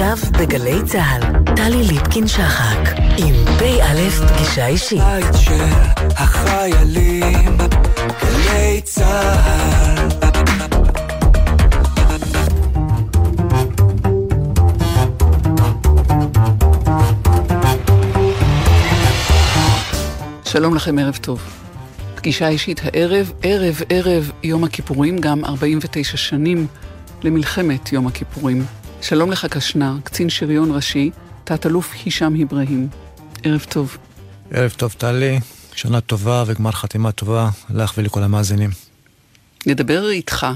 עכשיו בגלי צה"ל, טלי ליפקין-שחק, עם פ"א פגישה אישית. בית של החיילים, גלי צה"ל. שלום לכם, ערב טוב. פגישה אישית הערב, ערב ערב יום הכיפורים, גם 49 שנים למלחמת יום הכיפורים. שלום לך קשנר, קצין שריון ראשי, תת-אלוף הישאם איברהים. ערב טוב. ערב טוב, טלי. שנה טובה וגמר חתימה טובה לך ולכל המאזינים. נדבר איתך,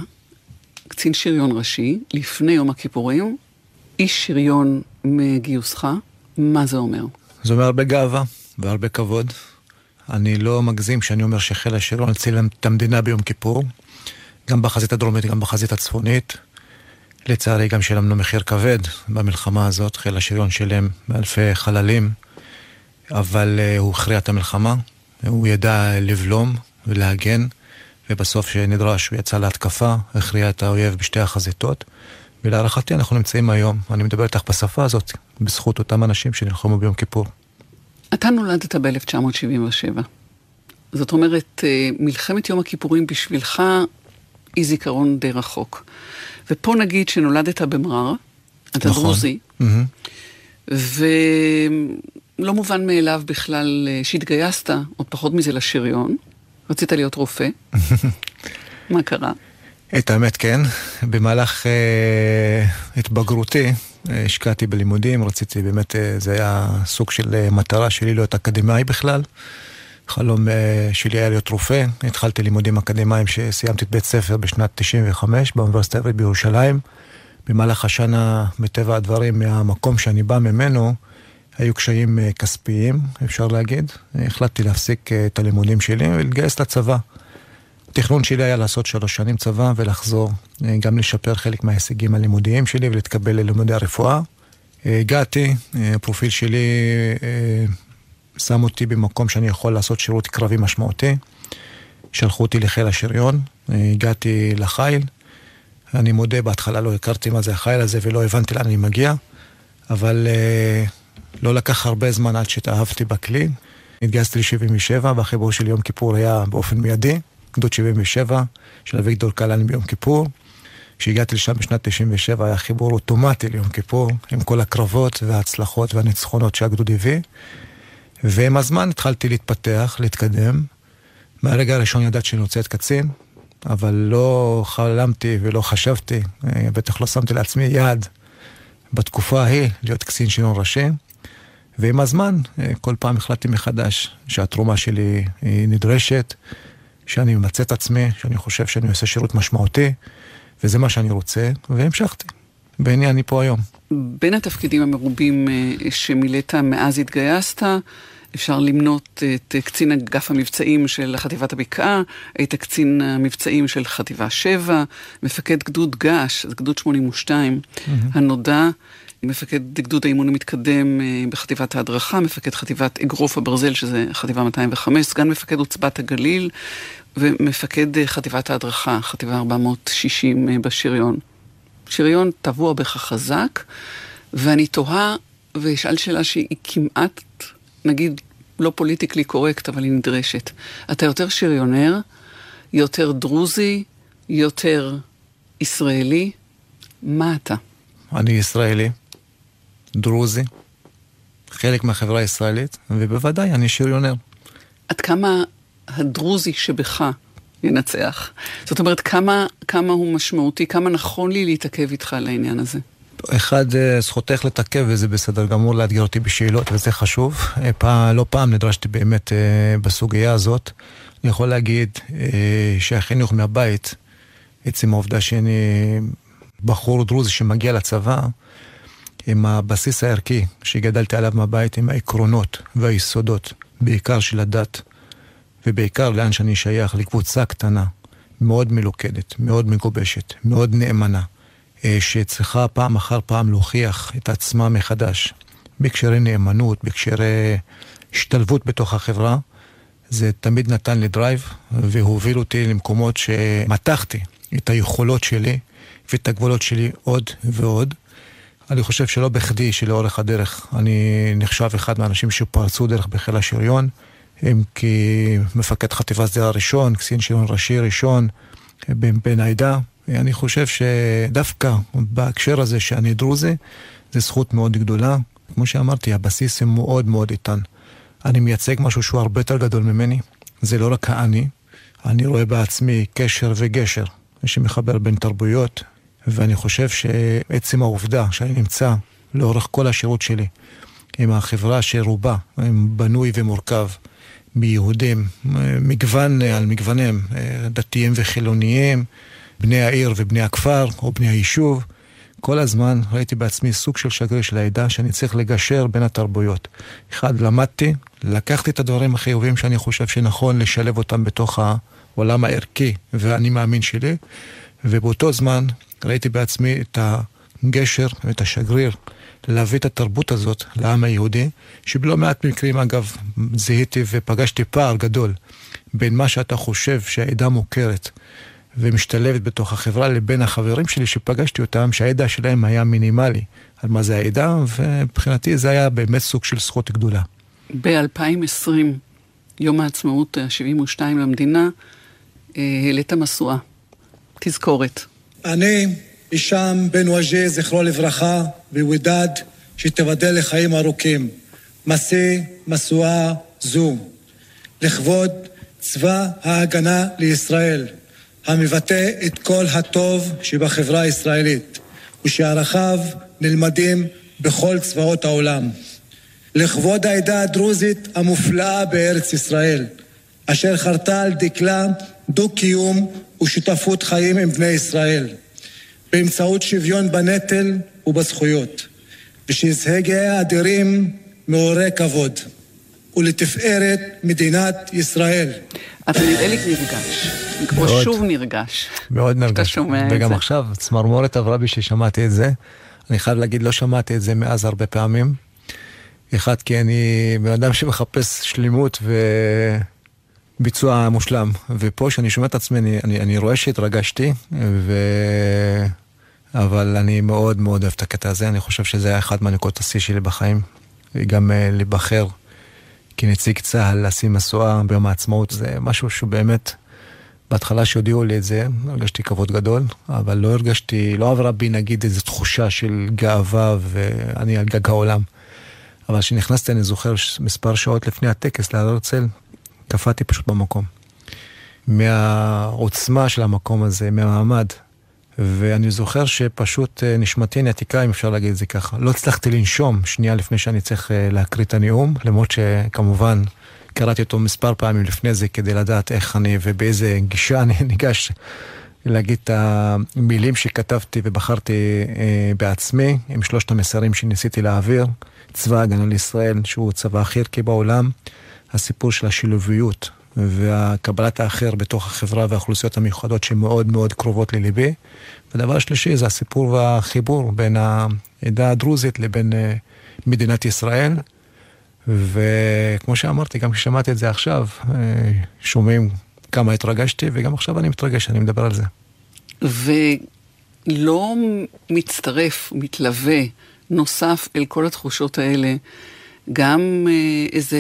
קצין שריון ראשי, לפני יום הכיפורים, איש שריון מגיוסך, מה זה אומר? זה אומר הרבה גאווה והרבה כבוד. אני לא מגזים כשאני אומר שחיל השריון הציל את המדינה ביום כיפור, גם בחזית הדרומית, גם בחזית הצפונית. לצערי גם שילמנו מחיר כבד במלחמה הזאת, חיל השריון שילם באלפי חללים, אבל uh, הוא הכריע את המלחמה, הוא ידע לבלום ולהגן, ובסוף שנדרש הוא יצא להתקפה, הכריע את האויב בשתי החזיתות, ולהערכתי אנחנו נמצאים היום, אני מדבר איתך בשפה הזאת, בזכות אותם אנשים שנלחמו ביום כיפור. אתה נולדת ב-1977. זאת אומרת, אה, מלחמת יום הכיפורים בשבילך היא זיכרון די רחוק. ופה נגיד שנולדת במרר, אתה נכון. דרוזי, mm-hmm. ולא מובן מאליו בכלל אה, שהתגייסת, עוד פחות מזה, לשריון. רצית להיות רופא. מה קרה? את האמת כן, במהלך אה, התבגרותי אה, השקעתי בלימודים, רציתי באמת, אה, זה היה סוג של אה, מטרה שלי להיות אקדמאי בכלל. אה, שלי היה להיות רופא, התחלתי לימודים אקדמיים שסיימתי את בית ספר בשנת 95 באוניברסיטה העברית בירושלים. במהלך השנה, מטבע הדברים, מהמקום שאני בא ממנו, היו קשיים אה, כספיים, אפשר להגיד. החלטתי להפסיק אה, את הלימודים שלי ולהתגייס לצבא. התכנון שלי היה לעשות שלוש שנים צבא ולחזור, גם לשפר חלק מההישגים הלימודיים שלי ולהתקבל ללימודי הרפואה. הגעתי, הפרופיל שלי שם אותי במקום שאני יכול לעשות שירות קרבי משמעותי. שלחו אותי לחיל השריון, הגעתי לחיל. אני מודה, בהתחלה לא הכרתי מה זה החיל הזה ולא הבנתי לאן אני מגיע, אבל uh, לא לקח הרבה זמן עד שהתאהבתי בכלי. התגייסתי ל-77, והחיבור של יום כיפור היה באופן מיידי, גדוד 77 של אביגדור קלני ביום כיפור. כשהגעתי לשם בשנת 97 היה חיבור אוטומטי ליום כיפור, עם כל הקרבות וההצלחות והניצחונות שהגדוד הביא. ועם הזמן התחלתי להתפתח, להתקדם. מהרגע הראשון ידעתי שאני רוצה להיות קצין, אבל לא חלמתי ולא חשבתי, אה, בטח לא שמתי לעצמי יעד בתקופה ההיא להיות קצין שריון ראשי. ועם הזמן, אה, כל פעם החלטתי מחדש שהתרומה שלי היא נדרשת, שאני ממצה את עצמי, שאני חושב שאני עושה שירות משמעותי, וזה מה שאני רוצה, והמשכתי. והנה אני פה היום. בין התפקידים המרובים אה, שמילאת מאז התגייסת, אפשר למנות את קצין אגף המבצעים של חטיבת הבקעה, היית קצין המבצעים של חטיבה 7, מפקד גדוד געש, זה גדוד 82, mm-hmm. הנודע, מפקד גדוד האימון המתקדם אה, בחטיבת ההדרכה, מפקד חטיבת אגרוף הברזל, שזה חטיבה 205, סגן מפקד עוצבת הגליל, ומפקד אה, חטיבת ההדרכה, חטיבה 460 אה, בשריון. שריון טבוע בך חזק, ואני תוהה ואשאל שאלה שהיא כמעט נגיד, לא פוליטיקלי קורקט, אבל היא נדרשת. אתה יותר שריונר, יותר דרוזי, יותר ישראלי. מה אתה? אני ישראלי, דרוזי, חלק מהחברה הישראלית, ובוודאי אני שריונר. עד כמה הדרוזי שבך ינצח? זאת אומרת, כמה, כמה הוא משמעותי, כמה נכון לי להתעכב איתך על העניין הזה? אחד, אה, זכותך לתעכב, וזה בסדר גמור לאתגר אותי בשאלות, וזה חשוב. אה, פעם, לא פעם נדרשתי באמת אה, בסוגיה הזאת. אני יכול להגיד שהחינוך מהבית, עצם העובדה שאני בחור דרוזי שמגיע לצבא, עם הבסיס הערכי שגדלתי עליו מהבית, עם העקרונות והיסודות, בעיקר של הדת, ובעיקר לאן שאני שייך, לקבוצה קטנה, מאוד מלוכדת, מאוד מגובשת, מאוד נאמנה. אה, שצריכה פעם אחר פעם להוכיח את עצמה מחדש, בהקשרי נאמנות, בהקשרי השתלבות בתוך החברה. זה תמיד נתן לי דרייב, והוביל אותי למקומות שמתחתי את היכולות שלי ואת הגבולות שלי עוד ועוד. אני חושב שלא בכדי שלאורך הדרך אני נחשב אחד מהאנשים שפרצו דרך בחיל השריון, אם כמפקד חטיבה סדירה ראשון, קצין שריון ראשי ראשון, בין העדה. אני חושב שדווקא בהקשר הזה שאני דרוזי, זו זכות מאוד גדולה. כמו שאמרתי, הבסיס הוא מאוד מאוד איתן. אני מייצג משהו שהוא הרבה יותר גדול ממני. זה לא רק האני, אני רואה בעצמי קשר וגשר שמחבר בין תרבויות, ואני חושב שעצם העובדה שאני נמצא לאורך כל השירות שלי עם החברה שרובה בנוי ומורכב מיהודים, מגוון על מגוונים, דתיים וחילוניים, בני העיר ובני הכפר או בני היישוב, כל הזמן ראיתי בעצמי סוג של שגריר של העדה שאני צריך לגשר בין התרבויות. אחד, למדתי, לקחתי את הדברים החיוביים שאני חושב שנכון לשלב אותם בתוך העולם הערכי והאני מאמין שלי, ובאותו זמן ראיתי בעצמי את הגשר ואת השגריר להביא את התרבות הזאת לעם היהודי, שבלא מעט מקרים אגב זיהיתי ופגשתי פער גדול בין מה שאתה חושב שהעדה מוכרת ומשתלבת בתוך החברה לבין החברים שלי שפגשתי אותם, שהידע שלהם היה מינימלי על מה זה העדה, ומבחינתי זה היה באמת סוג של זכות גדולה. ב-2020, יום העצמאות ה-72 למדינה, אה, העלית משואה. תזכורת. אני, הישאם בן וג'ה, זכרו לברכה, ווידד, שתבדל לחיים ארוכים. משיא משואה זו, לכבוד צבא ההגנה לישראל. המבטא את כל הטוב שבחברה הישראלית, ושערכיו נלמדים בכל צבאות העולם. לכבוד העדה הדרוזית המופלאה בארץ ישראל, אשר חרתה על דקלה דו-קיום ושותפות חיים עם בני ישראל, באמצעות שוויון בנטל ובזכויות, ושהישגיה אדירים מעוררי כבוד, ולתפארת מדינת ישראל. אתה נראה לי נרגש, או שוב נרגש. מאוד נרגש. אתה שומע את זה. וגם עכשיו, צמרמורת עברה בי ששמעתי את זה. אני חייב להגיד, לא שמעתי את זה מאז הרבה פעמים. אחד, כי אני בן אדם שמחפש שלימות וביצוע מושלם. ופה, כשאני שומע את עצמי, אני, אני, אני רואה שהתרגשתי, ו... אבל אני מאוד מאוד אוהב את הקטע הזה. אני חושב שזה היה אחד מהנקודות השיא שלי בחיים. וגם uh, להיבחר כנציג צה"ל לשים משואה ביום העצמאות, זה משהו שבאמת, בהתחלה שהודיעו לי את זה, הרגשתי כבוד גדול, אבל לא הרגשתי, לא עברה בי נגיד איזו תחושה של גאווה ואני על גג העולם. אבל כשנכנסתי, אני זוכר מספר שעות לפני הטקס להר הרצל, קפאתי פשוט במקום. מהעוצמה של המקום הזה, מהמעמד, ואני זוכר שפשוט אה, נשמתי נעתיקה, אם אפשר להגיד את זה ככה. לא הצלחתי לנשום שנייה לפני שאני צריך אה, להקריא את הנאום, למרות שכמובן קראתי אותו מספר פעמים לפני זה כדי לדעת איך אני ובאיזה גישה אני ניגש להגיד את המילים שכתבתי ובחרתי אה, בעצמי, עם שלושת המסרים שניסיתי להעביר. צבא ההגנה לישראל, שהוא צבא הכי ערכי בעולם, הסיפור של השילוביות והקבלת האחר בתוך החברה והאוכלוסיות המיוחדות שמאוד מאוד קרובות לליבי. ודבר שלישי זה הסיפור והחיבור בין העדה הדרוזית לבין אה, מדינת ישראל. וכמו שאמרתי, גם כששמעתי את זה עכשיו, אה, שומעים כמה התרגשתי, וגם עכשיו אני מתרגש, אני מדבר על זה. ולא מצטרף, מתלווה, נוסף אל כל התחושות האלה, גם אה, איזה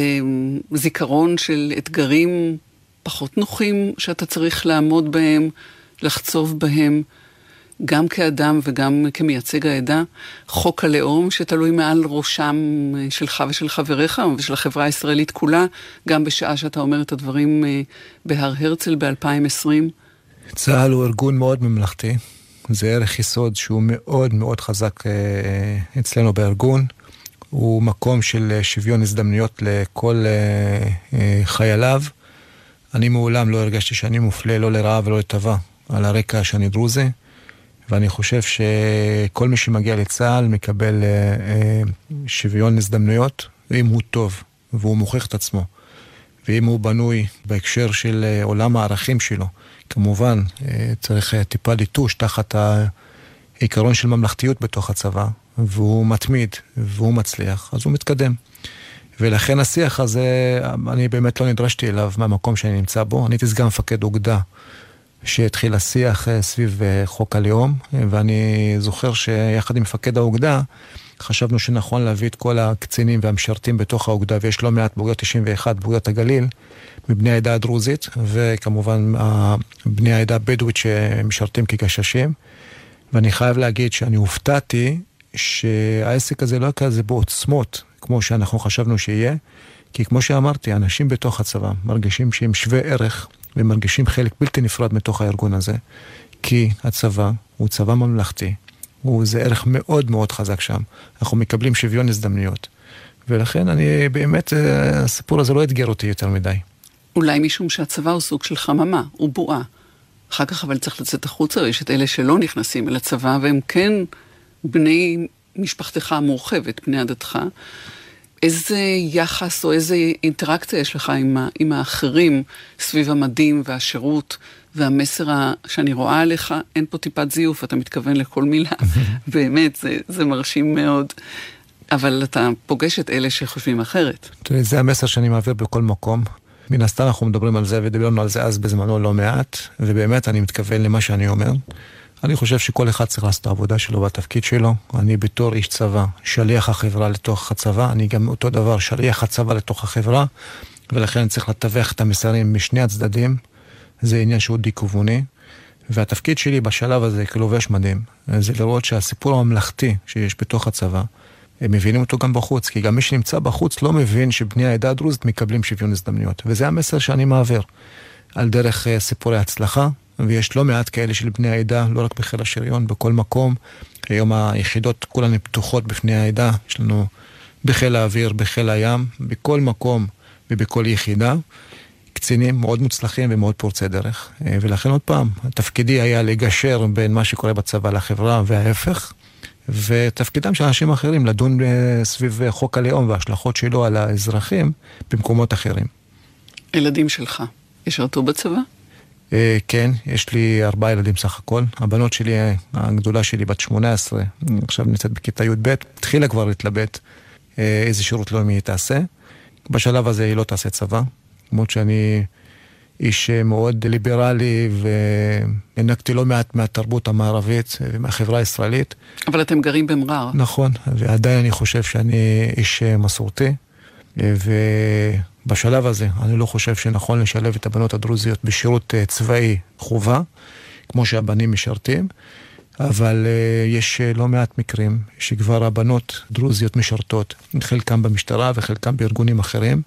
זיכרון של אתגרים פחות נוחים שאתה צריך לעמוד בהם, לחצוב בהם, גם כאדם וגם כמייצג העדה. חוק הלאום שתלוי מעל ראשם אה, שלך ושל חבריך ושל החברה הישראלית כולה, גם בשעה שאתה אומר את הדברים אה, בהר הרצל ב-2020. צה"ל הוא ארגון מאוד ממלכתי. זה ערך יסוד שהוא מאוד מאוד חזק אצלנו בארגון. הוא מקום של אה, שוויון הזדמנויות לכל אה, אה, חייליו. אני מעולם לא הרגשתי שאני מופלה לא לרעה ולא לטובה על הרקע שאני דרוזי, ואני חושב שכל מי שמגיע לצה"ל מקבל שוויון הזדמנויות, אם הוא טוב והוא מוכיח את עצמו, ואם הוא בנוי בהקשר של עולם הערכים שלו. כמובן, צריך טיפה ליטוש תחת העיקרון של ממלכתיות בתוך הצבא, והוא מתמיד, והוא מצליח, אז הוא מתקדם. ולכן השיח הזה, אני באמת לא נדרשתי אליו מהמקום שאני נמצא בו. אני הייתי סגן מפקד אוגדה שהתחיל השיח סביב חוק הלאום, ואני זוכר שיחד עם מפקד האוגדה, חשבנו שנכון להביא את כל הקצינים והמשרתים בתוך האוגדה, ויש לא מעט בוגיות 91, בוגיות הגליל, מבני העדה הדרוזית, וכמובן בני העדה הבדואית שמשרתים כגששים. ואני חייב להגיד שאני הופתעתי שהעסק הזה לא היה כזה בעוצמות, כמו שאנחנו חשבנו שיהיה, כי כמו שאמרתי, אנשים בתוך הצבא מרגישים שהם שווי ערך ומרגישים חלק בלתי נפרד מתוך הארגון הזה, כי הצבא הוא צבא ממלכתי, הוא, זה ערך מאוד מאוד חזק שם. אנחנו מקבלים שוויון הזדמנויות. ולכן אני באמת, אה, הסיפור הזה לא אתגר אותי יותר מדי. אולי משום שהצבא הוא סוג של חממה, הוא בועה. אחר כך אבל צריך לצאת החוצה, יש את אלה שלא נכנסים אל הצבא, והם כן בני משפחתך המורחבת, בני עדתך. איזה יחס או איזה אינטראקציה יש לך עם, עם האחרים סביב המדים והשירות והמסר שאני רואה עליך, אין פה טיפת זיוף, אתה מתכוון לכל מילה, באמת, זה, זה מרשים מאוד. אבל אתה פוגש את אלה שחושבים אחרת. תראי, זה המסר שאני מעביר בכל מקום. מן הסתם אנחנו מדברים על זה ודיברנו על זה אז בזמנו לא מעט, ובאמת אני מתכוון למה שאני אומר. אני חושב שכל אחד צריך לעשות את העבודה שלו בתפקיד שלו. אני בתור איש צבא, שליח החברה לתוך הצבא, אני גם אותו דבר, שליח הצבא לתוך החברה, ולכן אני צריך לתווך את המסרים משני הצדדים. זה עניין שהוא דו-כיווני. והתפקיד שלי בשלב הזה כלובש מדים, זה לראות שהסיפור הממלכתי שיש בתוך הצבא, הם מבינים אותו גם בחוץ, כי גם מי שנמצא בחוץ לא מבין שבני העדה הדרוזית מקבלים שוויון הזדמנויות. וזה המסר שאני מעביר. על דרך אה, סיפורי הצלחה, ויש לא מעט כאלה של בני העדה, לא רק בחיל השריון, בכל מקום. היום היחידות כולן פתוחות בפני העדה, יש לנו בחיל האוויר, בחיל הים, בכל מקום ובכל יחידה. קצינים מאוד מוצלחים ומאוד פורצי דרך. אה, ולכן עוד פעם, תפקידי היה לגשר בין מה שקורה בצבא לחברה וההפך. ותפקידם של אנשים אחרים לדון אה, סביב חוק הלאום וההשלכות שלו על האזרחים במקומות אחרים. ילדים שלך ישרתו בצבא? אה, כן, יש לי ארבעה ילדים סך הכל. הבנות שלי, הגדולה שלי בת 18, עכשיו נמצאת בכיתה י"ב, התחילה כבר להתלבט אה, איזה שירות לאומי היא תעשה. בשלב הזה היא לא תעשה צבא, למרות שאני איש מאוד ליברלי והענקתי לא מעט מהתרבות המערבית ומהחברה הישראלית. אבל אתם גרים במרר. נכון, ועדיין אני חושב שאני איש מסורתי. ובשלב הזה אני לא חושב שנכון לשלב את הבנות הדרוזיות בשירות אה, צבאי חובה, כמו שהבנים משרתים, אבל אה, יש אה, לא מעט מקרים שכבר הבנות דרוזיות משרתות, חלקם במשטרה וחלקם בארגונים אחרים.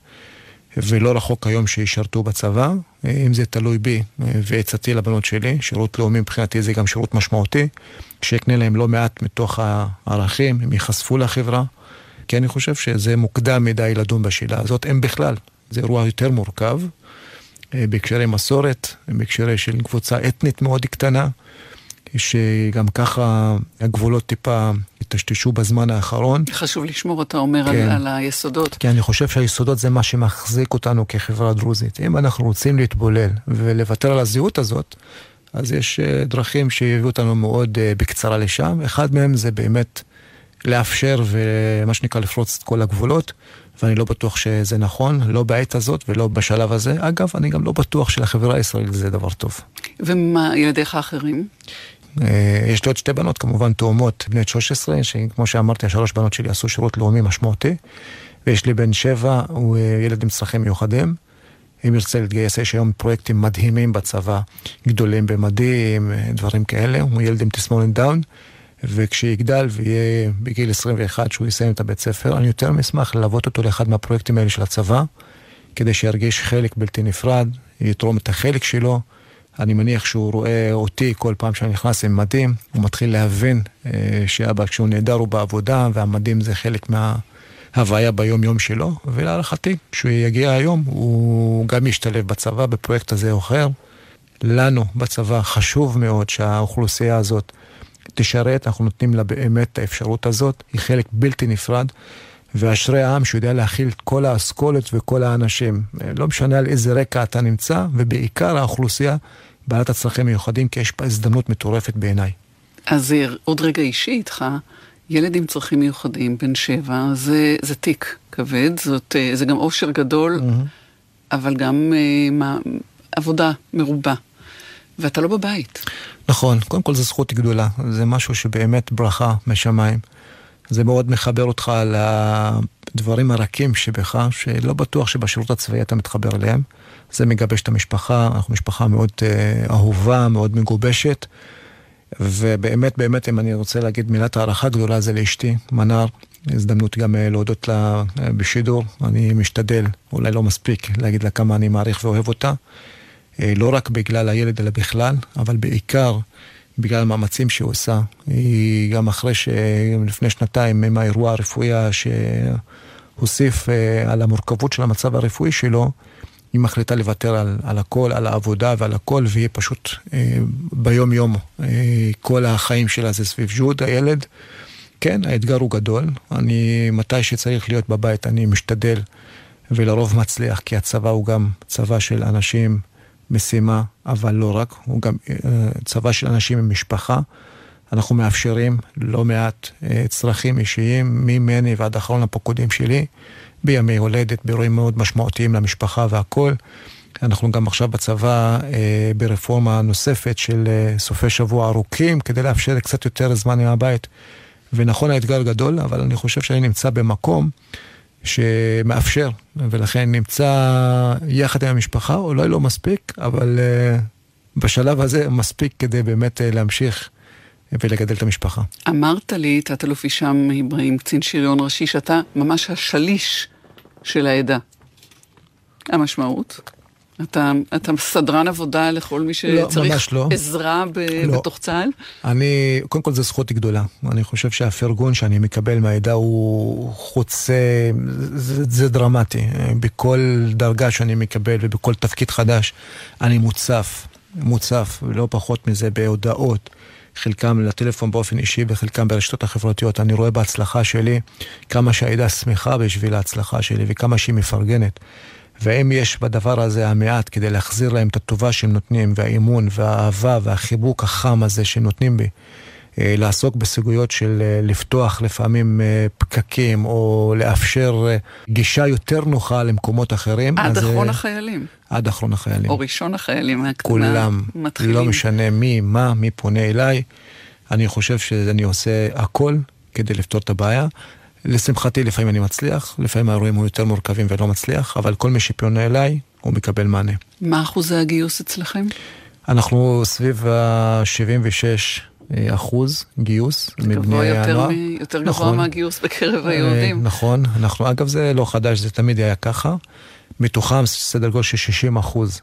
ולא רחוק היום שישרתו בצבא, אם זה תלוי בי ועצתי לבנות שלי, שירות לאומי מבחינתי זה גם שירות משמעותי, שיקנה להם לא מעט מתוך הערכים, הם ייחשפו לחברה, כי אני חושב שזה מוקדם מדי לדון בשאלה הזאת, אם בכלל. זה אירוע יותר מורכב, אה, בהקשרי מסורת, בהקשרי של קבוצה אתנית מאוד קטנה, שגם ככה הגבולות טיפה התשתשו בזמן האחרון. חשוב לשמור, אתה אומר, כן. על, על היסודות. כי אני חושב שהיסודות זה מה שמחזיק אותנו כחברה דרוזית. אם אנחנו רוצים להתבולל ולוותר על הזהות הזאת, אז יש אה, דרכים שיביאו אותנו מאוד אה, בקצרה לשם. אחד מהם זה באמת לאפשר ומה שנקרא לפרוץ את כל הגבולות, ואני לא בטוח שזה נכון, לא בעת הזאת ולא בשלב הזה. אגב, אני גם לא בטוח שלחברה הישראלית זה דבר טוב. ומה ילדיך האחרים? אה, יש לי עוד שתי בנות, כמובן תאומות, בני 13, שכמו שאמרתי, השלוש בנות שלי עשו שירות לאומי משמעותי. ויש לי בן שבע, הוא אה, ילד עם צרכים מיוחדים. אם ירצה להתגייס, יש היום פרויקטים מדהימים בצבא, גדולים במדים, אה, דברים כאלה. הוא ילד עם תסמונת דאון. וכשיגדל ויהיה בגיל 21 שהוא יסיים את הבית ספר, אני יותר מאשמח ללוות אותו לאחד מהפרויקטים האלה של הצבא, כדי שירגיש חלק בלתי נפרד, יתרום את החלק שלו. אני מניח שהוא רואה אותי כל פעם שאני נכנס עם מדים, הוא מתחיל להבין אה, שאבא כשהוא נהדר הוא בעבודה, והמדים זה חלק מההוויה ביום-יום שלו, ולהערכתי, כשהוא יגיע היום, הוא גם ישתלב בצבא בפרויקט הזה או אחר. לנו בצבא חשוב מאוד שהאוכלוסייה הזאת תשרת, אנחנו נותנים לה באמת את האפשרות הזאת, היא חלק בלתי נפרד. ואשרי העם שיודע להכיל את כל האסכולות וכל האנשים. לא משנה על איזה רקע אתה נמצא, ובעיקר האוכלוסייה בעלת הצרכים מיוחדים, כי יש פה הזדמנות מטורפת בעיניי. אז עוד רגע אישי איתך, ילד עם צרכים מיוחדים, בן שבע, זה, זה תיק כבד, זאת, אה, זה גם אושר גדול, mm-hmm. אבל גם מה, עבודה מרובה. ואתה לא בבית. נכון, קודם כל זו זכות גדולה, זה משהו שבאמת ברכה משמיים. זה מאוד מחבר אותך לדברים הרכים שבך, שלא בטוח שבשירות הצבאי אתה מתחבר אליהם. זה מגבש את המשפחה, אנחנו משפחה מאוד uh, אהובה, מאוד מגובשת. ובאמת, באמת, אם אני רוצה להגיד מילת הערכה גדולה, זה לאשתי, מנר. הזדמנות גם אה, להודות לה אה, בשידור. אני משתדל, אולי לא מספיק, להגיד לה כמה אני מעריך ואוהב אותה. לא רק בגלל הילד, אלא בכלל, אבל בעיקר בגלל המאמצים שהיא עושה. היא גם אחרי שלפני שנתיים, עם האירוע הרפואי שהוסיף על המורכבות של המצב הרפואי שלו, היא מחליטה לוותר על, על הכל, על העבודה ועל הכל, והיא פשוט אה, ביום-יום, אה, כל החיים שלה זה סביב ג'וד, הילד. כן, האתגר הוא גדול. אני, מתי שצריך להיות בבית, אני משתדל, ולרוב מצליח, כי הצבא הוא גם צבא של אנשים, משימה, אבל לא רק, הוא גם אה, צבא של אנשים עם משפחה. אנחנו מאפשרים לא מעט אה, צרכים אישיים, ממני ועד אחרון הפוקודים שלי. בימי הולדת, באירועים מאוד משמעותיים למשפחה והכול. אנחנו גם עכשיו בצבא אה, ברפורמה נוספת של אה, סופי שבוע ארוכים, כדי לאפשר קצת יותר זמן עם הבית. ונכון, האתגר גדול, אבל אני חושב שאני נמצא במקום שמאפשר, ולכן נמצא יחד עם המשפחה, אולי לא מספיק, אבל אה, בשלב הזה מספיק כדי באמת אה, להמשיך ולגדל את המשפחה. אמרת לי, תת-אלוף הישאם אברהים, קצין שריון ראשי, שאתה ממש השליש של העדה. המשמעות? אתה, אתה סדרן עבודה לכל מי לא, שצריך לא, עזרה ב, לא. בתוך צה"ל? אני, קודם כל זו זכות גדולה. אני חושב שהפרגון שאני מקבל מהעדה הוא חוצה, זה, זה דרמטי. בכל דרגה שאני מקבל ובכל תפקיד חדש, אני מוצף, מוצף, לא פחות מזה, בהודעות. חלקם לטלפון באופן אישי וחלקם ברשתות החברתיות. אני רואה בהצלחה שלי כמה שהעדה שמחה בשביל ההצלחה שלי וכמה שהיא מפרגנת. ואם יש בדבר הזה המעט כדי להחזיר להם את הטובה שהם נותנים, והאמון, והאהבה, והחיבוק החם הזה שהם נותנים בי, אה, לעסוק בסוגיות של אה, לפתוח לפעמים אה, פקקים, או לאפשר גישה יותר נוחה למקומות אחרים. עד אחרון החיילים. עד אחרון החיילים. או ראשון החיילים כולם, מתחילים. לא משנה מי, מה, מי פונה אליי. אני חושב שאני עושה הכל כדי לפתור את הבעיה. לשמחתי לפעמים אני מצליח, לפעמים האירועים הוא יותר מורכבים ולא מצליח, אבל כל מי שפונה אליי, הוא מקבל מענה. מה אחוזי הגיוס אצלכם? אנחנו סביב ה-76 אחוז גיוס מבני הנוער. מ... יותר גבוה נכון. מהגיוס בקרב היהודים. נכון, אנחנו, אגב זה לא חדש, זה תמיד היה ככה. מתוכם סדר גודל של 60 אחוז,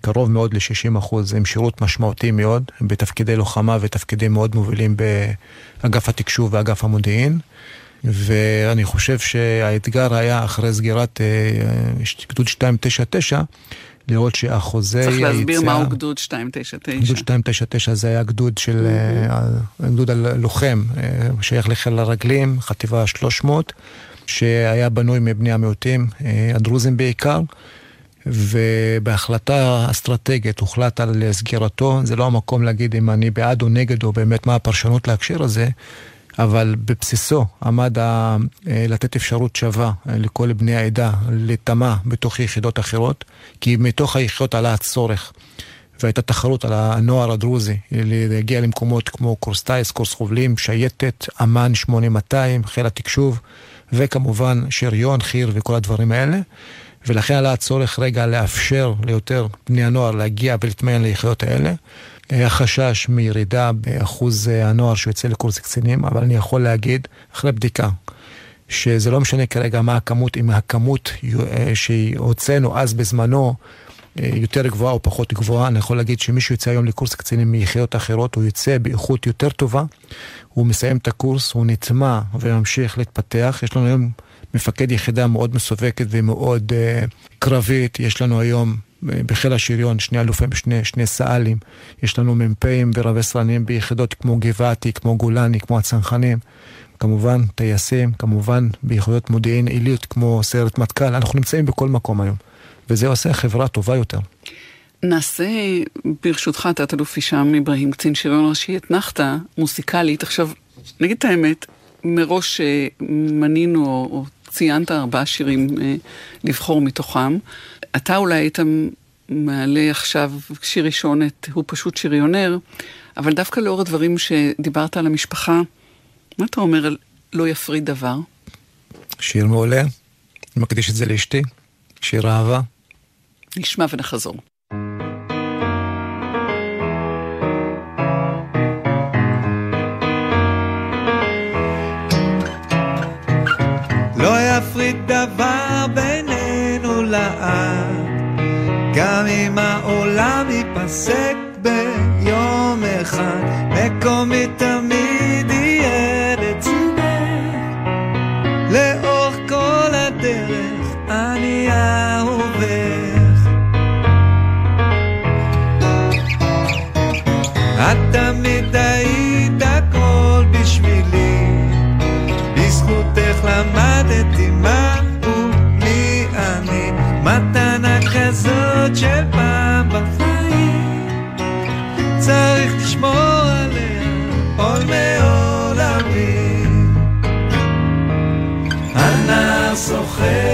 קרוב מאוד ל-60 אחוז, עם שירות משמעותי מאוד, בתפקידי לוחמה ותפקידים מאוד מובילים באגף התקשוב ואגף המודיעין. ואני חושב שהאתגר היה אחרי סגירת גדוד 299, לראות שאחוזי היציאה... צריך להסביר מהו גדוד 299. גדוד 299 זה היה גדוד של... Mm-hmm. גדוד הלוחם, אה, שייך לחיל הרגלים, חטיבה 300, שהיה בנוי מבני המיעוטים, אה, הדרוזים בעיקר. ובהחלטה אסטרטגית הוחלט על סגירתו, זה לא המקום להגיד אם אני בעד או נגד או באמת מה הפרשנות להקשר הזה, אבל בבסיסו עמד ה, אה, לתת אפשרות שווה אה, לכל בני העדה לטמע בתוך יחידות אחרות, כי מתוך היחידות עלה הצורך. והייתה תחרות על הנוער הדרוזי להגיע למקומות כמו קורס טיס, קורס חובלים, שייטת, אמ"ן 8200, חיל התקשוב, וכמובן שריון, חי"ר וכל הדברים האלה. ולכן עלה הצורך רגע לאפשר ליותר בני הנוער להגיע ולהתמיין ליחידות האלה. היה חשש מירידה באחוז אה, הנוער שיוצא לקורס קצינים, אבל אני יכול להגיד, אחרי בדיקה, שזה לא משנה כרגע מה הכמות, אם הכמות אה, שהוצאנו אז בזמנו אה, יותר גבוהה או פחות גבוהה, אני יכול להגיד שמישהו יוצא היום לקורס קצינים מיחידות אחרות, הוא יוצא באיכות יותר טובה, הוא מסיים את הקורס, הוא נטמע וממשיך להתפתח. יש לנו היום מפקד יחידה מאוד מסווקת ומאוד uh, קרבית, יש לנו היום בחיל השריון, שני אלופים, שני, שני סא"לים, יש לנו מ"פים ורבי סרנים ביחידות כמו גבעתי, כמו גולני, כמו הצנחנים, כמובן טייסים, כמובן ביחידות מודיעין עילית כמו סיירת מטכ"ל, אנחנו נמצאים בכל מקום היום, וזה עושה חברה טובה יותר. נעשה, ברשותך, תת-אלוף הישאם אברהים, קצין שריון ראשי, אתנחתא מוסיקלית. עכשיו, נגיד את האמת, מראש אה, מנינו או ציינת ארבעה שירים אה, לבחור מתוכם. אתה אולי היית מעלה עכשיו שיר ראשון את "הוא פשוט שריונר", אבל דווקא לאור הדברים שדיברת על המשפחה, מה אתה אומר על "לא יפריד דבר"? שיר מעולה, אני מקדיש את זה לאשתי, שיר אהבה. נשמע ונחזור. לא יפריד דבר בינינו לעד, גם אם העולם ייפסק ביום אחד, מקומי תמיד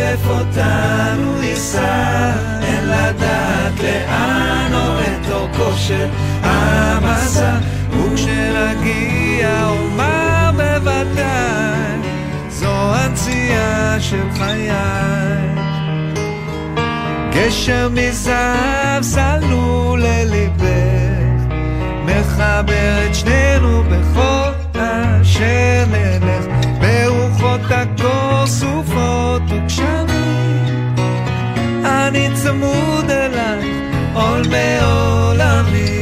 סוחף אותנו ייסע, אין לדעת לאן את אורכו של המסע, וכשנגיע אומר בוודאי, זו הנסיעה של חיי. גשר מזהב סלול לליבך, מחבר את שנינו בכל אשר נלך, ברוחות הקור סופות. אני צמוד אלייך, עול מעולמי.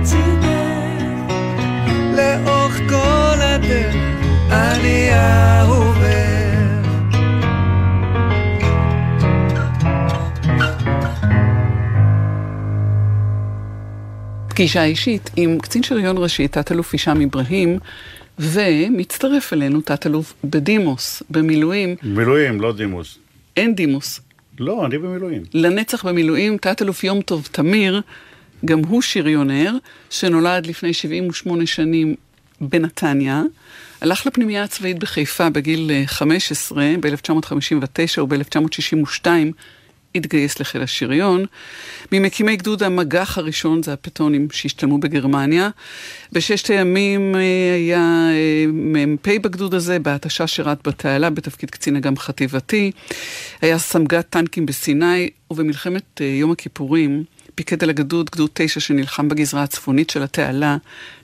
לצידך. לאורך כל הדרך אני אהובך. פגישה אישית עם קצין שריון ראשי, תת-אלוף הישאם אברהים, ומצטרף אלינו תת-אלוף בדימוס, במילואים. מילואים, לא דימוס. אין דימוס. לא, אני במילואים. לנצח במילואים, תת-אלוף יום טוב תמיר, גם הוא שריונר, שנולד לפני 78 שנים בנתניה, הלך לפנימייה הצבאית בחיפה בגיל אה, 15, ב-1959 וב-1962 התגייס לחיל השריון. ממקימי גדוד המג"ח הראשון, זה הפטונים שהשתלמו בגרמניה. בששת הימים אה, היה אה, מ"פ בגדוד הזה, בהתשה שירת בתעלה בתפקיד קצין אג"ם חטיבתי. היה סמג"ד טנקים בסיני, ובמלחמת אה, יום הכיפורים פיקד על הגדוד, גדוד תשע שנלחם בגזרה הצפונית של התעלה,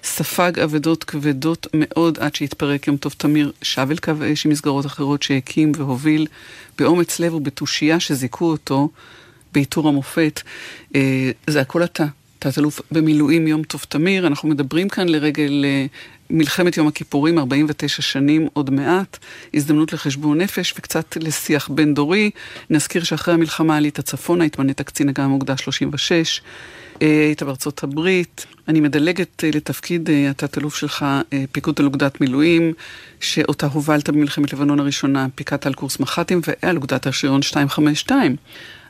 ספג אבדות כבדות מאוד עד שהתפרק יום טוב תמיר, שב אל קו האש עם מסגרות אחרות שהקים והוביל באומץ לב ובתושייה שזיכו אותו בעיטור המופת. אה, זה הכל אתה, תת-אלוף במילואים יום טוב תמיר, אנחנו מדברים כאן לרגל אה, מלחמת יום הכיפורים, 49 שנים עוד מעט, הזדמנות לחשבון נפש וקצת לשיח בין דורי. נזכיר שאחרי המלחמה עלית צפונה, התמנית קצין אג"ם אוגדה 36, אה, היית בארצות הברית. אני מדלגת אה, לתפקיד אה, התת-אלוף שלך, אה, פיקוד על אוגדת מילואים, שאותה הובלת במלחמת לבנון הראשונה, פיקדת על קורס מח"טים ועל אוגדת השריון 252.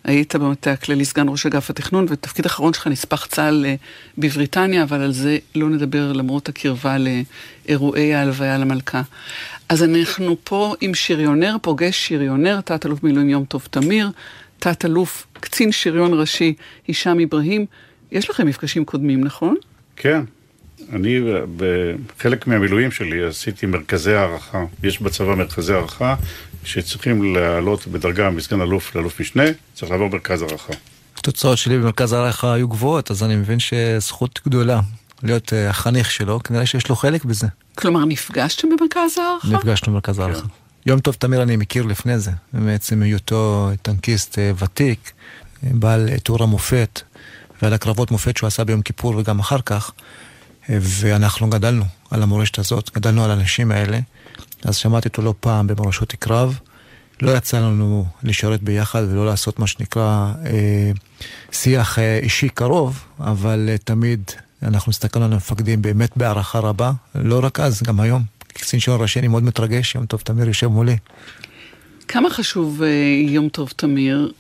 היית במטה הכללי סגן ראש אגף התכנון, ותפקיד אחרון שלך נספח צה"ל אה, בבריטניה, אבל על זה לא נדבר למרות הקרבה לאירועי ההלוויה למלכה. אז אנחנו פה עם שריונר, פוגש שריונר, תת-אלוף מילואים יום טוב תמיר, תת-אלוף קצין שריון ראשי הישאם אברהים. יש לכם מפגשים קודמים, נכון? כן. אני, בחלק מהמילואים שלי עשיתי מרכזי הערכה. יש בצבא מרכזי הערכה שצריכים לעלות בדרגה מסגן אלוף לאלוף משנה, צריך לעבור מרכז הערכה. התוצאות שלי במרכז הערכה היו גבוהות, אז אני מבין שזכות גדולה להיות אה, החניך שלו, כנראה שיש לו חלק בזה. כלומר, נפגשתם במרכז הערכה? נפגשנו במרכז הערכה. יום טוב תמיר אני מכיר לפני זה, בעצם היותו טנקיסט אה, ותיק, בעל תיאור המופת, ועל הקרבות מופת שהוא עשה ביום כיפור וגם אחר כך, ואנחנו גדלנו על המורשת הזאת, גדלנו על האנשים האלה, אז שמעתי אותו לא פעם במורשות קרב. לא יצא לנו לשרת ביחד ולא לעשות מה שנקרא אה, שיח אה, אישי קרוב, אבל אה, תמיד אנחנו הסתכלנו על המפקדים באמת בהערכה רבה, לא רק אז, גם היום. קצין שוער ראשי אני מאוד מתרגש, יום טוב תמיר יושב מולי. כמה חשוב אה, יום טוב תמיר,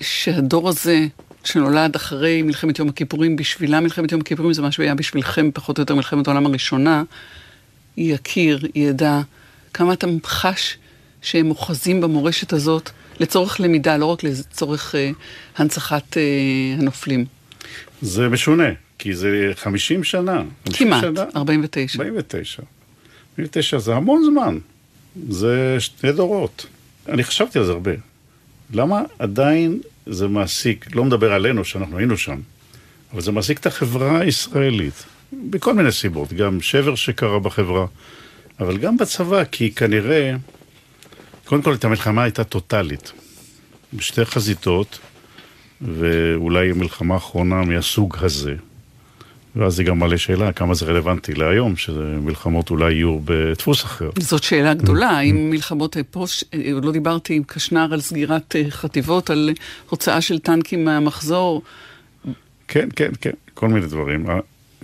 שהדור הזה שנולד אחרי מלחמת יום הכיפורים, בשבילה מלחמת יום הכיפורים זה מה שהיה בשבילכם פחות או יותר מלחמת העולם הראשונה, יכיר, ידע, כמה אתה חש שהם אוחזים במורשת הזאת לצורך למידה, לא רק לצורך אה, הנצחת אה, הנופלים. זה משונה, כי זה 50 שנה. 50 כמעט, שנה, 49. 49. 49 זה המון זמן. זה שני דורות. אני חשבתי על זה הרבה. למה עדיין זה מעסיק, לא מדבר עלינו שאנחנו היינו שם, אבל זה מעסיק את החברה הישראלית, בכל מיני סיבות, גם שבר שקרה בחברה, אבל גם בצבא, כי כנראה קודם כל, את המלחמה הייתה טוטאלית. בשתי חזיתות, ואולי המלחמה האחרונה מהסוג הזה. ואז זה גם מעלה שאלה כמה זה רלוונטי להיום, שמלחמות אולי יהיו בדפוס אחר. זאת שאלה גדולה. האם מלחמות פה, עוד לא דיברתי עם קשנר על סגירת אה, חטיבות, על הוצאה של טנקים מהמחזור. כן, כן, כן, כל מיני דברים.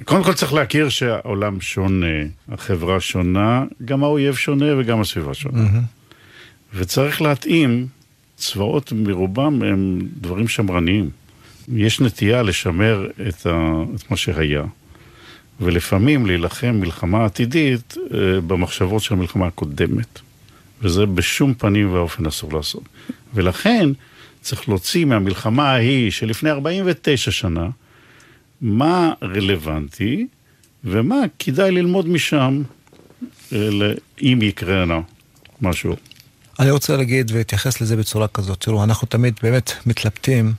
קודם כל צריך להכיר שהעולם שונה, החברה שונה, גם האויב שונה וגם הסביבה שונה. וצריך להתאים, צבאות מרובם הם דברים שמרניים. יש נטייה לשמר את, ה, את מה שהיה, ולפעמים להילחם מלחמה עתידית אה, במחשבות של המלחמה הקודמת. וזה בשום פנים ואופן אסור לעשות. ולכן צריך להוציא מהמלחמה ההיא שלפני 49 שנה, מה רלוונטי ומה כדאי ללמוד משם, אה, אם יקרה משהו. אני רוצה להגיד ולהתייחס לזה בצורה כזאת. תראו, אנחנו תמיד באמת מתלבטים,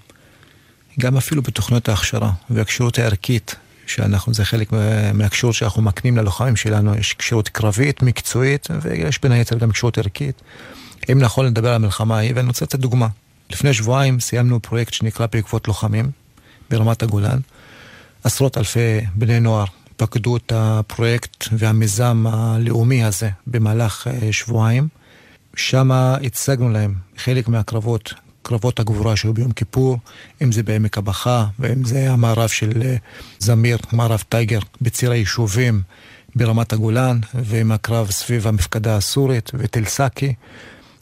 גם אפילו בתוכניות ההכשרה והכשירות הערכית, שאנחנו, זה חלק מהכשירות שאנחנו מקנים ללוחמים שלנו, יש כשירות קרבית, מקצועית, ויש בין היתר גם כשירות ערכית. אם נכון לדבר על המלחמה ההיא, ואני רוצה לתת דוגמה. לפני שבועיים סיימנו פרויקט שנקרא בעקבות לוחמים ברמת הגולן. עשרות אלפי בני נוער פקדו את הפרויקט והמיזם הלאומי הזה במהלך אה, שבועיים. שם הצגנו להם חלק מהקרבות, קרבות הגבורה שהיו ביום כיפור, אם זה בעמק הבכה, ואם זה המערב של אה, זמיר, מערב טייגר, בציר היישובים ברמת הגולן, ועם הקרב סביב המפקדה הסורית ותל סאקי.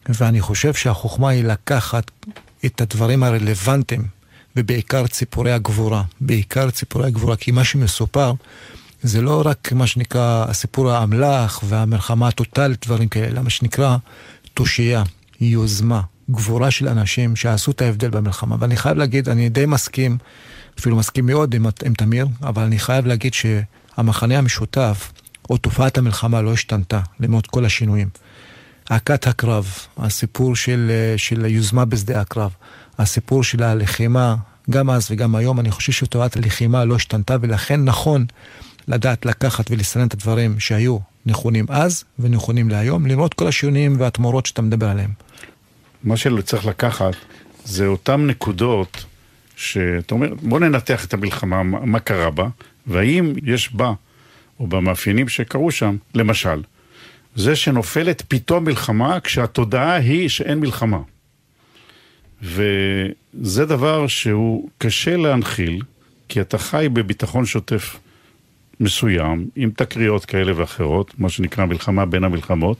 ואני חושב שהחוכמה היא לקחת את הדברים הרלוונטיים, ובעיקר ציפורי הגבורה. בעיקר ציפורי הגבורה, כי מה שמסופר זה לא רק מה שנקרא הסיפור האמל"ח והמלחמה הטוטאלית, דברים כאלה, אלא מה שנקרא תושייה, יוזמה, גבורה של אנשים שעשו את ההבדל במלחמה. ואני חייב להגיד, אני די מסכים, אפילו מסכים מאוד עם, עם תמיר, אבל אני חייב להגיד שהמחנה המשותף, או תופעת המלחמה לא השתנתה, למרות כל השינויים. הכת הקרב, הסיפור של, של היוזמה בשדה הקרב, הסיפור של הלחימה, גם אז וגם היום, אני חושב שתופעת הלחימה לא השתנתה, ולכן נכון לדעת לקחת ולסנן את הדברים שהיו נכונים אז ונכונים להיום, למרות כל השינויים והתמורות שאתה מדבר עליהם. מה שצריך לקחת זה אותן נקודות שאתה אומר, בוא ננתח את המלחמה, מה קרה בה, והאם יש בה, או במאפיינים שקרו שם, למשל, זה שנופלת פתאום מלחמה כשהתודעה היא שאין מלחמה. וזה דבר שהוא קשה להנחיל, כי אתה חי בביטחון שוטף. מסוים, עם תקריות כאלה ואחרות, מה שנקרא מלחמה בין המלחמות,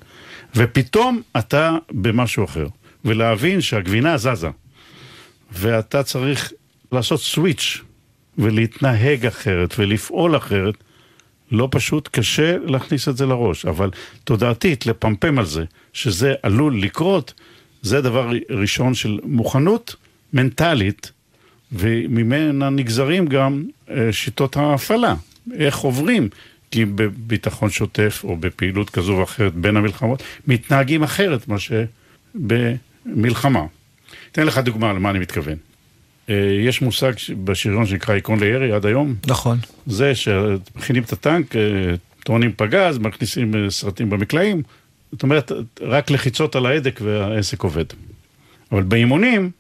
ופתאום אתה במשהו אחר. ולהבין שהגבינה זזה, ואתה צריך לעשות סוויץ' ולהתנהג אחרת ולפעול אחרת, לא פשוט, קשה להכניס את זה לראש, אבל תודעתית, לפמפם על זה, שזה עלול לקרות, זה דבר ראשון של מוכנות מנטלית, וממנה נגזרים גם אה, שיטות ההפעלה. איך עוברים, כי בביטחון שוטף או בפעילות כזו או אחרת בין המלחמות, מתנהגים אחרת מה שבמלחמה. אתן לך דוגמה למה אני מתכוון. אה, יש מושג בשריון שנקרא עיקרון לירי עד היום. נכון. זה שמכינים את הטנק, אה, טוענים פגז, מכניסים אה, סרטים במקלעים, זאת אומרת, רק לחיצות על ההדק והעסק עובד. אבל באימונים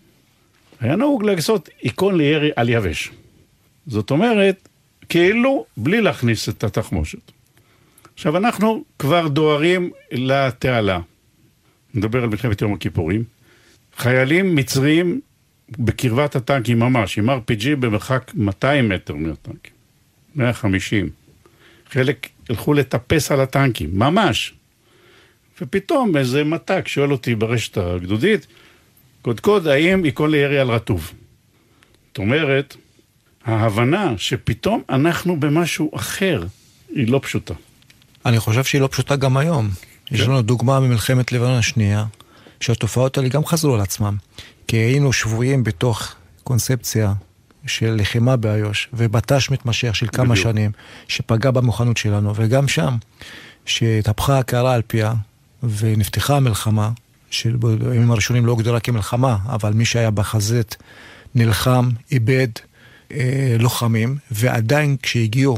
היה נהוג לעשות עיקון לירי על יבש. זאת אומרת, כאילו בלי להכניס את התחמושת. עכשיו, אנחנו כבר דוהרים לתעלה. נדבר על מלחמת יום הכיפורים. חיילים מצריים בקרבת הטנקים ממש, עם RPG במרחק 200 מטר מהטנקים. 150. חלק הלכו לטפס על הטנקים, ממש. ופתאום איזה מת"ק שואל אותי ברשת הגדודית, קודקוד, האם ייכון לירי על רטוב? זאת אומרת, ההבנה שפתאום אנחנו במשהו אחר, היא לא פשוטה. אני חושב שהיא לא פשוטה גם היום. כן. יש לנו דוגמה ממלחמת לבנון השנייה, שהתופעות האלה גם חזרו על עצמם. כי היינו שבויים בתוך קונספציה של לחימה באיו"ש, ובט"ש מתמשך של כמה בדיוק. שנים, שפגע במוכנות שלנו, וגם שם, שהתהפכה הקערה על פיה, ונפתחה המלחמה, שבימים הראשונים לא הוגדרה כמלחמה, אבל מי שהיה בחזית נלחם, איבד אה, לוחמים, ועדיין כשהגיעו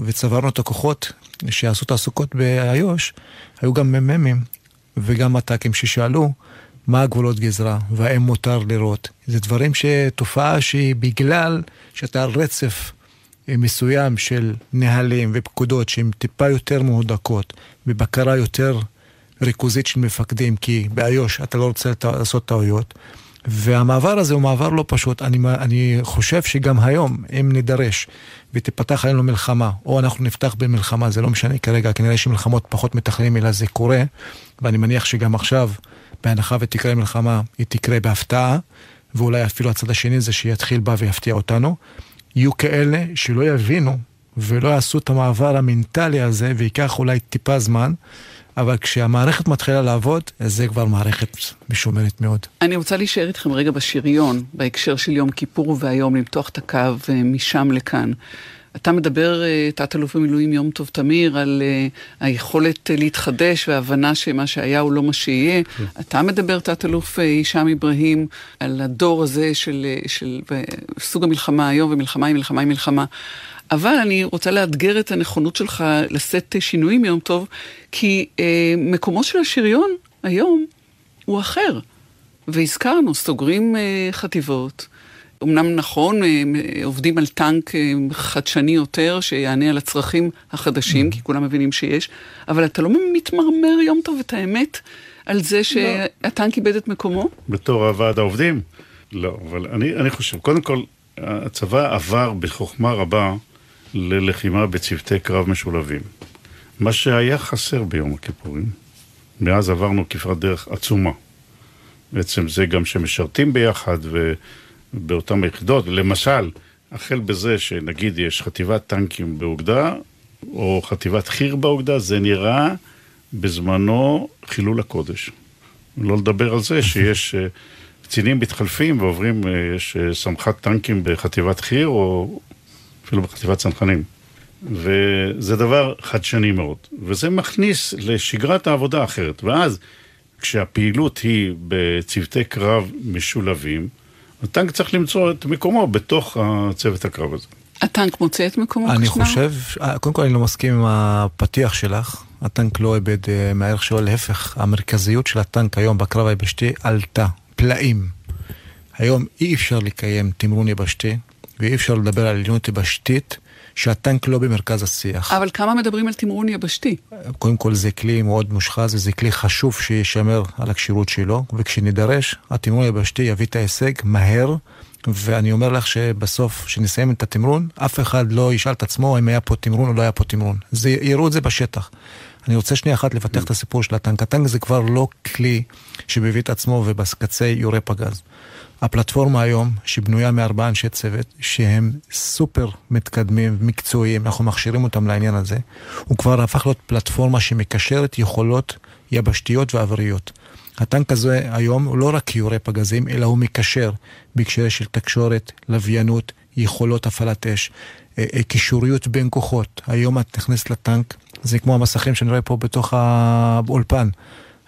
וצברנו את הכוחות שעשו תעסוקות באיו"ש, היו גם מ"מים וגם מת"קים ששאלו מה הגבולות גזרה והאם מותר לראות. זה דברים שתופעה שהיא בגלל שאתה על רצף אה, מסוים של נהלים ופקודות שהן טיפה יותר מהודקות, בבקרה יותר ריכוזית של מפקדים, כי באיו"ש אתה לא רוצה לעשות טעויות. והמעבר הזה הוא מעבר לא פשוט. אני, אני חושב שגם היום, אם נידרש ותפתח עלינו מלחמה, או אנחנו נפתח במלחמה, זה לא משנה כרגע, כנראה שמלחמות פחות מתכננים, אלא זה קורה, ואני מניח שגם עכשיו, בהנחה ותקרה מלחמה, היא תקרה בהפתעה, ואולי אפילו הצד השני זה שיתחיל בה ויפתיע אותנו. יהיו כאלה שלא יבינו ולא יעשו את המעבר המנטלי הזה, וייקח אולי טיפה זמן. אבל כשהמערכת מתחילה לעבוד, זה כבר מערכת משומנת מאוד. אני רוצה להישאר איתכם רגע בשריון, בהקשר של יום כיפור והיום, למתוח את הקו אה, משם לכאן. אתה מדבר, אה, תת-אלוף במילואים יום טוב תמיר, על uh, היכולת להתחדש והבנה שמה שהיה הוא לא מה שיהיה. Mm. אתה מדבר, תת-אלוף הישאם אברהים, על הדור הזה של, של סוג המלחמה היום, ומלחמה היא מלחמה היא מלחמה. אבל אני רוצה לאתגר את הנכונות שלך לשאת שינויים יום טוב, כי אה, מקומו של השריון היום הוא אחר. והזכרנו, סוגרים אה, חטיבות. אמנם נכון, אה, עובדים על טנק אה, חדשני יותר, שיענה על הצרכים החדשים. כי כולם מבינים שיש, אבל אתה לא מתמרמר יום טוב את האמת על זה לא. שהטנק איבד את מקומו? בתור הוועד העובדים? לא, אבל אני, אני חושב, קודם כל, הצבא עבר בחוכמה רבה ללחימה בצוותי קרב משולבים. מה שהיה חסר ביום הכיפורים, מאז עברנו כברת דרך עצומה. בעצם זה גם שמשרתים ביחד ובאותן היחידות, למשל, החל בזה שנגיד יש חטיבת טנקים באוגדה, או חטיבת חי"ר באוגדה, זה נראה בזמנו חילול הקודש. לא לדבר על זה שיש אה, קצינים מתחלפים ועוברים, אה, יש אה, סמכת טנקים בחטיבת חי"ר, או אפילו בחטיבת צנחנים. וזה דבר חדשני מאוד. וזה מכניס לשגרת העבודה האחרת. ואז, כשהפעילות היא בצוותי קרב משולבים, הטנק צריך למצוא את מקומו בתוך הצוות הקרב הזה. הטנק מוצא את מקומו אני כשנה? חושב, קודם כל אני לא מסכים עם הפתיח שלך. הטנק לא איבד אה, מהערך שלו, להפך, המרכזיות של הטנק היום בקרב היבשתי עלתה, פלאים. היום אי אפשר לקיים תמרון יבשתי, ואי אפשר לדבר על עליונות יבשתית שהטנק לא במרכז השיח. אבל כמה מדברים על תמרון יבשתי? קודם כל זה כלי מאוד מושחז וזה כלי חשוב שישמר על הכשירות שלו, וכשנידרש, התמרון היבשתי יביא את ההישג מהר. ואני אומר לך שבסוף, כשנסיים את התמרון, אף אחד לא ישאל את עצמו אם היה פה תמרון או לא היה פה תמרון. זה, יראו את זה בשטח. אני רוצה שנייה אחת לפתח את הסיפור של הטנק. הטנק זה כבר לא כלי שמביא את עצמו ובקצה יורה פגז. הפלטפורמה היום, שבנויה מארבעה אנשי צוות, שהם סופר מתקדמים, מקצועיים, אנחנו מכשירים אותם לעניין הזה, הוא כבר הפך להיות פלטפורמה שמקשרת יכולות יבשתיות ואוויריות. הטנק הזה היום הוא לא רק יורה פגזים, אלא הוא מקשר בהקשר של תקשורת, לוויינות, יכולות הפעלת אש, אה, אה, קישוריות בין כוחות. היום את נכנסת לטנק, זה כמו המסכים שאני רואה פה בתוך האולפן.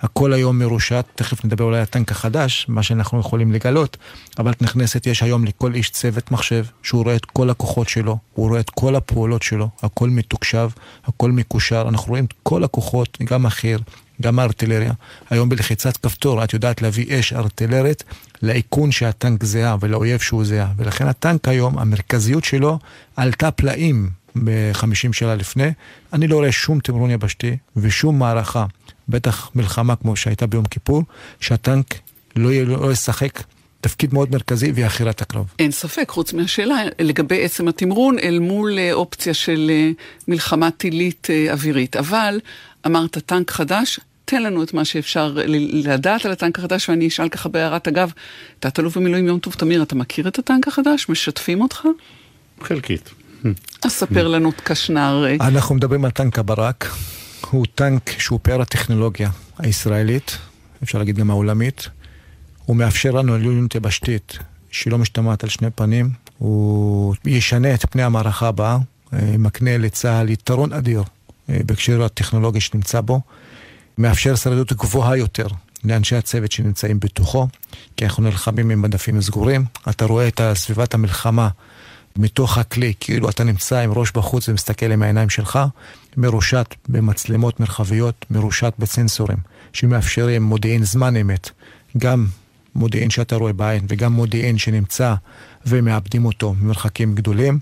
הכל היום מרושת, תכף נדבר אולי על הטנק החדש, מה שאנחנו יכולים לגלות, אבל את נכנסת, יש היום לכל איש צוות מחשב, שהוא רואה את כל הכוחות שלו, הוא רואה את כל הפעולות שלו, הכל מתוקשב, הכל מקושר, אנחנו רואים את כל הכוחות, גם החי"ר, גם הארטילריה. היום בלחיצת כפתור את יודעת להביא אש ארטילרית לאיכון שהטנק זהה ולאויב שהוא זהה. ולכן הטנק היום, המרכזיות שלו עלתה פלאים ב-50 שנה לפני. אני לא רואה שום תמרון יבשתי ושום מערכה, בטח מלחמה כמו שהייתה ביום כיפור, שהטנק לא, לא ישחק תפקיד מאוד מרכזי והיא עכירת הקרב. אין ספק, חוץ מהשאלה לגבי עצם התמרון אל מול אה, אופציה של אה, מלחמה טילית אה, אווירית. אבל אמרת טנק חדש, תן לנו את מה שאפשר לדעת על הטנק החדש, ואני אשאל ככה בהערת אגב, תת-אלוף במילואים יום טוב תמיר, אתה מכיר את הטנק החדש? משתפים אותך? חלקית. אז ספר לנו את קשנר. אנחנו מדברים על טנק הברק, הוא טנק שהוא פאר הטכנולוגיה הישראלית, אפשר להגיד גם העולמית. הוא מאפשר לנו עליונות יבשתית שהיא לא משתמעת על שני פנים. הוא ישנה את פני המערכה הבאה, אה, מקנה לצה"ל יתרון אדיר אה, בהקשר הטכנולוגי שנמצא בו. מאפשר שרידות גבוהה יותר לאנשי הצוות שנמצאים בתוכו, כי אנחנו נלחמים עם מדפים סגורים. אתה רואה את סביבת המלחמה מתוך הכלי, כאילו אתה נמצא עם ראש בחוץ ומסתכל עם העיניים שלך, מרושת במצלמות מרחביות, מרושת בסנסורים, שמאפשרים מודיעין זמן אמת, גם מודיעין שאתה רואה בעין וגם מודיעין שנמצא ומאבדים אותו ממרחקים גדולים.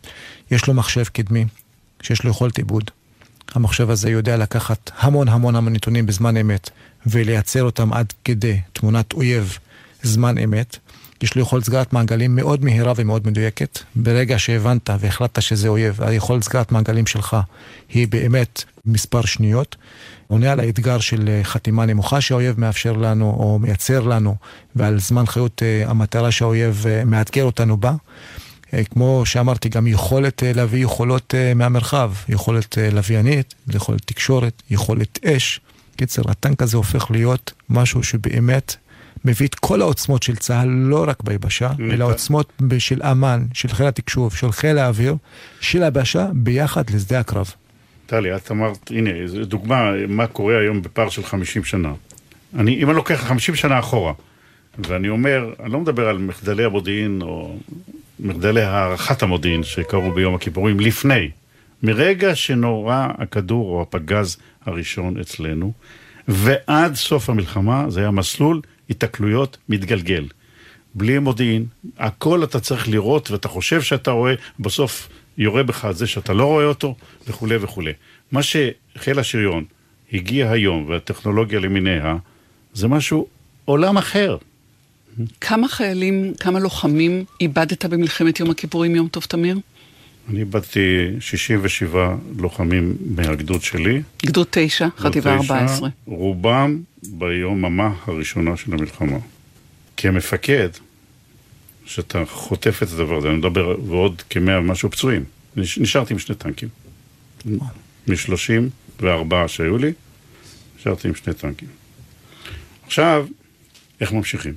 יש לו מחשב קדמי, שיש לו יכולת עיבוד. המחשב הזה יודע לקחת המון המון המון נתונים בזמן אמת ולייצר אותם עד כדי תמונת אויב זמן אמת. יש לו יכולת סגרת מעגלים מאוד מהירה ומאוד מדויקת. ברגע שהבנת והחלטת שזה אויב, היכולת סגרת מעגלים שלך היא באמת מספר שניות. עונה על האתגר של חתימה נמוכה שהאויב מאפשר לנו או מייצר לנו, ועל זמן חיות אה, המטרה שהאויב אה, מאתגר אותנו בה. אה, כמו שאמרתי, גם יכולת להביא יכולות מהמרחב, יכולת לוויינית, יכולת תקשורת, יכולת אש. קיצר, הטנק הזה הופך להיות משהו שבאמת מביא את כל העוצמות של צה"ל, לא רק ביבשה, אלא עוצמות של אמ"ן, של חיל התקשוב, של חיל האוויר, של היבשה, ביחד לשדה הקרב. טלי, את אמרת, הנה, דוגמה מה קורה היום בפער של 50 שנה. אני, אם אני לוקח 50 שנה אחורה, ואני אומר, אני לא מדבר על מחדלי המודיעין או מחדלי הערכת המודיעין שקרו ביום הכיפורים לפני, מרגע שנורה הכדור או הפגז הראשון אצלנו, ועד סוף המלחמה זה היה מסלול התקלויות מתגלגל. בלי מודיעין, הכל אתה צריך לראות ואתה חושב שאתה רואה, בסוף יורה בך על זה שאתה לא רואה אותו, וכולי וכולי. מה שחיל השריון הגיע היום, והטכנולוגיה למיניה, זה משהו, עולם אחר. כמה חיילים, כמה לוחמים איבדת במלחמת יום הכיפורים, יום טוב תמיר? אני איבדתי 67 לוחמים מהגדוד שלי. גדוד 9, חטיבה 14. רובם ביוממה הראשונה של המלחמה. כמפקד, שאתה חוטף את הדבר הזה, אני מדבר, ועוד כמאה ומשהו פצועים. נשארתי עם שני טנקים. משלושים וארבעה שהיו לי, נשארתי עם שני טנקים. עכשיו, איך ממשיכים?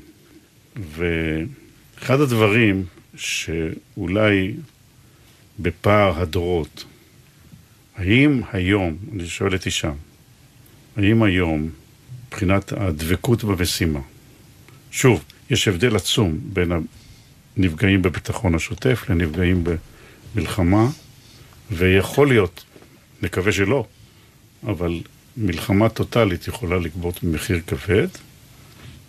ואחד הדברים שאולי בפער הדורות, האם היום, אני שואל את אישה, האם היום, מבחינת הדבקות במשימה, שוב, יש הבדל עצום בין הנפגעים בביטחון השוטף לנפגעים במלחמה, ויכול להיות, נקווה שלא, אבל מלחמה טוטאלית יכולה לגבות מחיר כבד.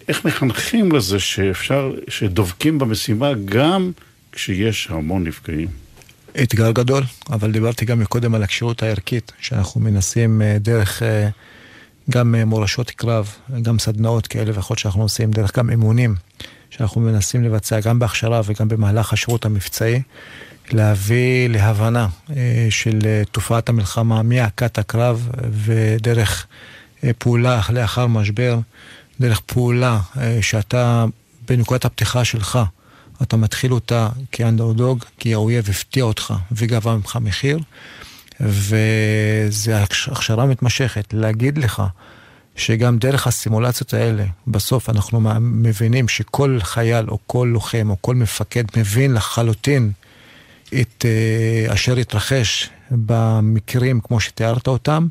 איך מחנכים לזה שאפשר, שדובקים במשימה גם כשיש המון נפגעים? אתגר גדול, אבל דיברתי גם מקודם על הכשירות הערכית, שאנחנו מנסים אה, דרך אה, גם אה, מורשות קרב, גם סדנאות כאלה ואחרות שאנחנו עושים, דרך גם אימונים שאנחנו מנסים לבצע גם בהכשרה וגם במהלך השירות המבצעי, להביא להבנה של תופעת המלחמה מהכת הקרב ודרך פעולה לאחר משבר, דרך פעולה שאתה בנקודת הפתיחה שלך אתה מתחיל אותה כאנדרדוג, כי האויב הפתיע אותך וגבה ממך מחיר, וזו הכשרה מתמשכת. להגיד לך שגם דרך הסימולציות האלה, בסוף אנחנו מבינים שכל חייל או כל לוחם או כל מפקד מבין לחלוטין את uh, אשר התרחש במקרים כמו שתיארת אותם,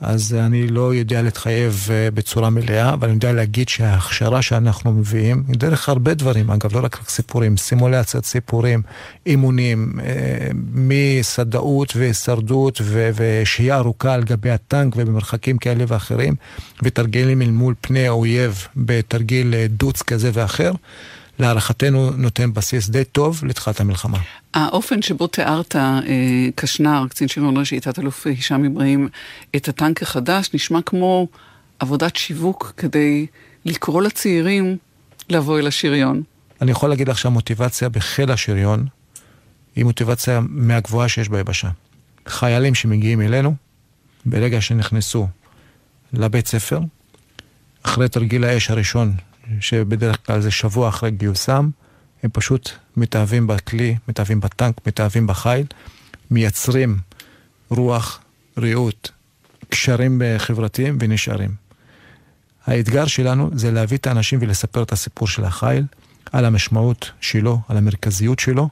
אז אני לא יודע להתחייב אה, בצורה מלאה, אבל אני יודע להגיד שההכשרה שאנחנו מביאים, דרך הרבה דברים, אגב, לא רק סיפורים, סימולציית סיפורים, אימונים, אה, מסדאות והישרדות ושהייה ארוכה על גבי הטנק ובמרחקים כאלה ואחרים, ותרגילים אל מול פני האויב בתרגיל אה, דוץ כזה ואחר. להערכתנו נותן בסיס די טוב לתחילת המלחמה. האופן שבו תיארת, אה, קשנר, קצין שריון ראשי, תת-אלוף הישאם אברהים, את הטנק החדש, נשמע כמו עבודת שיווק כדי לקרוא לצעירים לבוא אל השריון. אני יכול להגיד לך שהמוטיבציה בחיל השריון היא מוטיבציה מהגבוהה שיש ביבשה. חיילים שמגיעים אלינו, ברגע שנכנסו לבית ספר, אחרי תרגיל האש הראשון שבדרך כלל זה שבוע אחרי גיוסם, הם פשוט מתאהבים בכלי, מתאהבים בטנק, מתאהבים בחיל, מייצרים רוח, ריהוט, קשרים חברתיים ונשארים. האתגר שלנו זה להביא את האנשים ולספר את הסיפור של החיל, על המשמעות שלו, על המרכזיות שלו,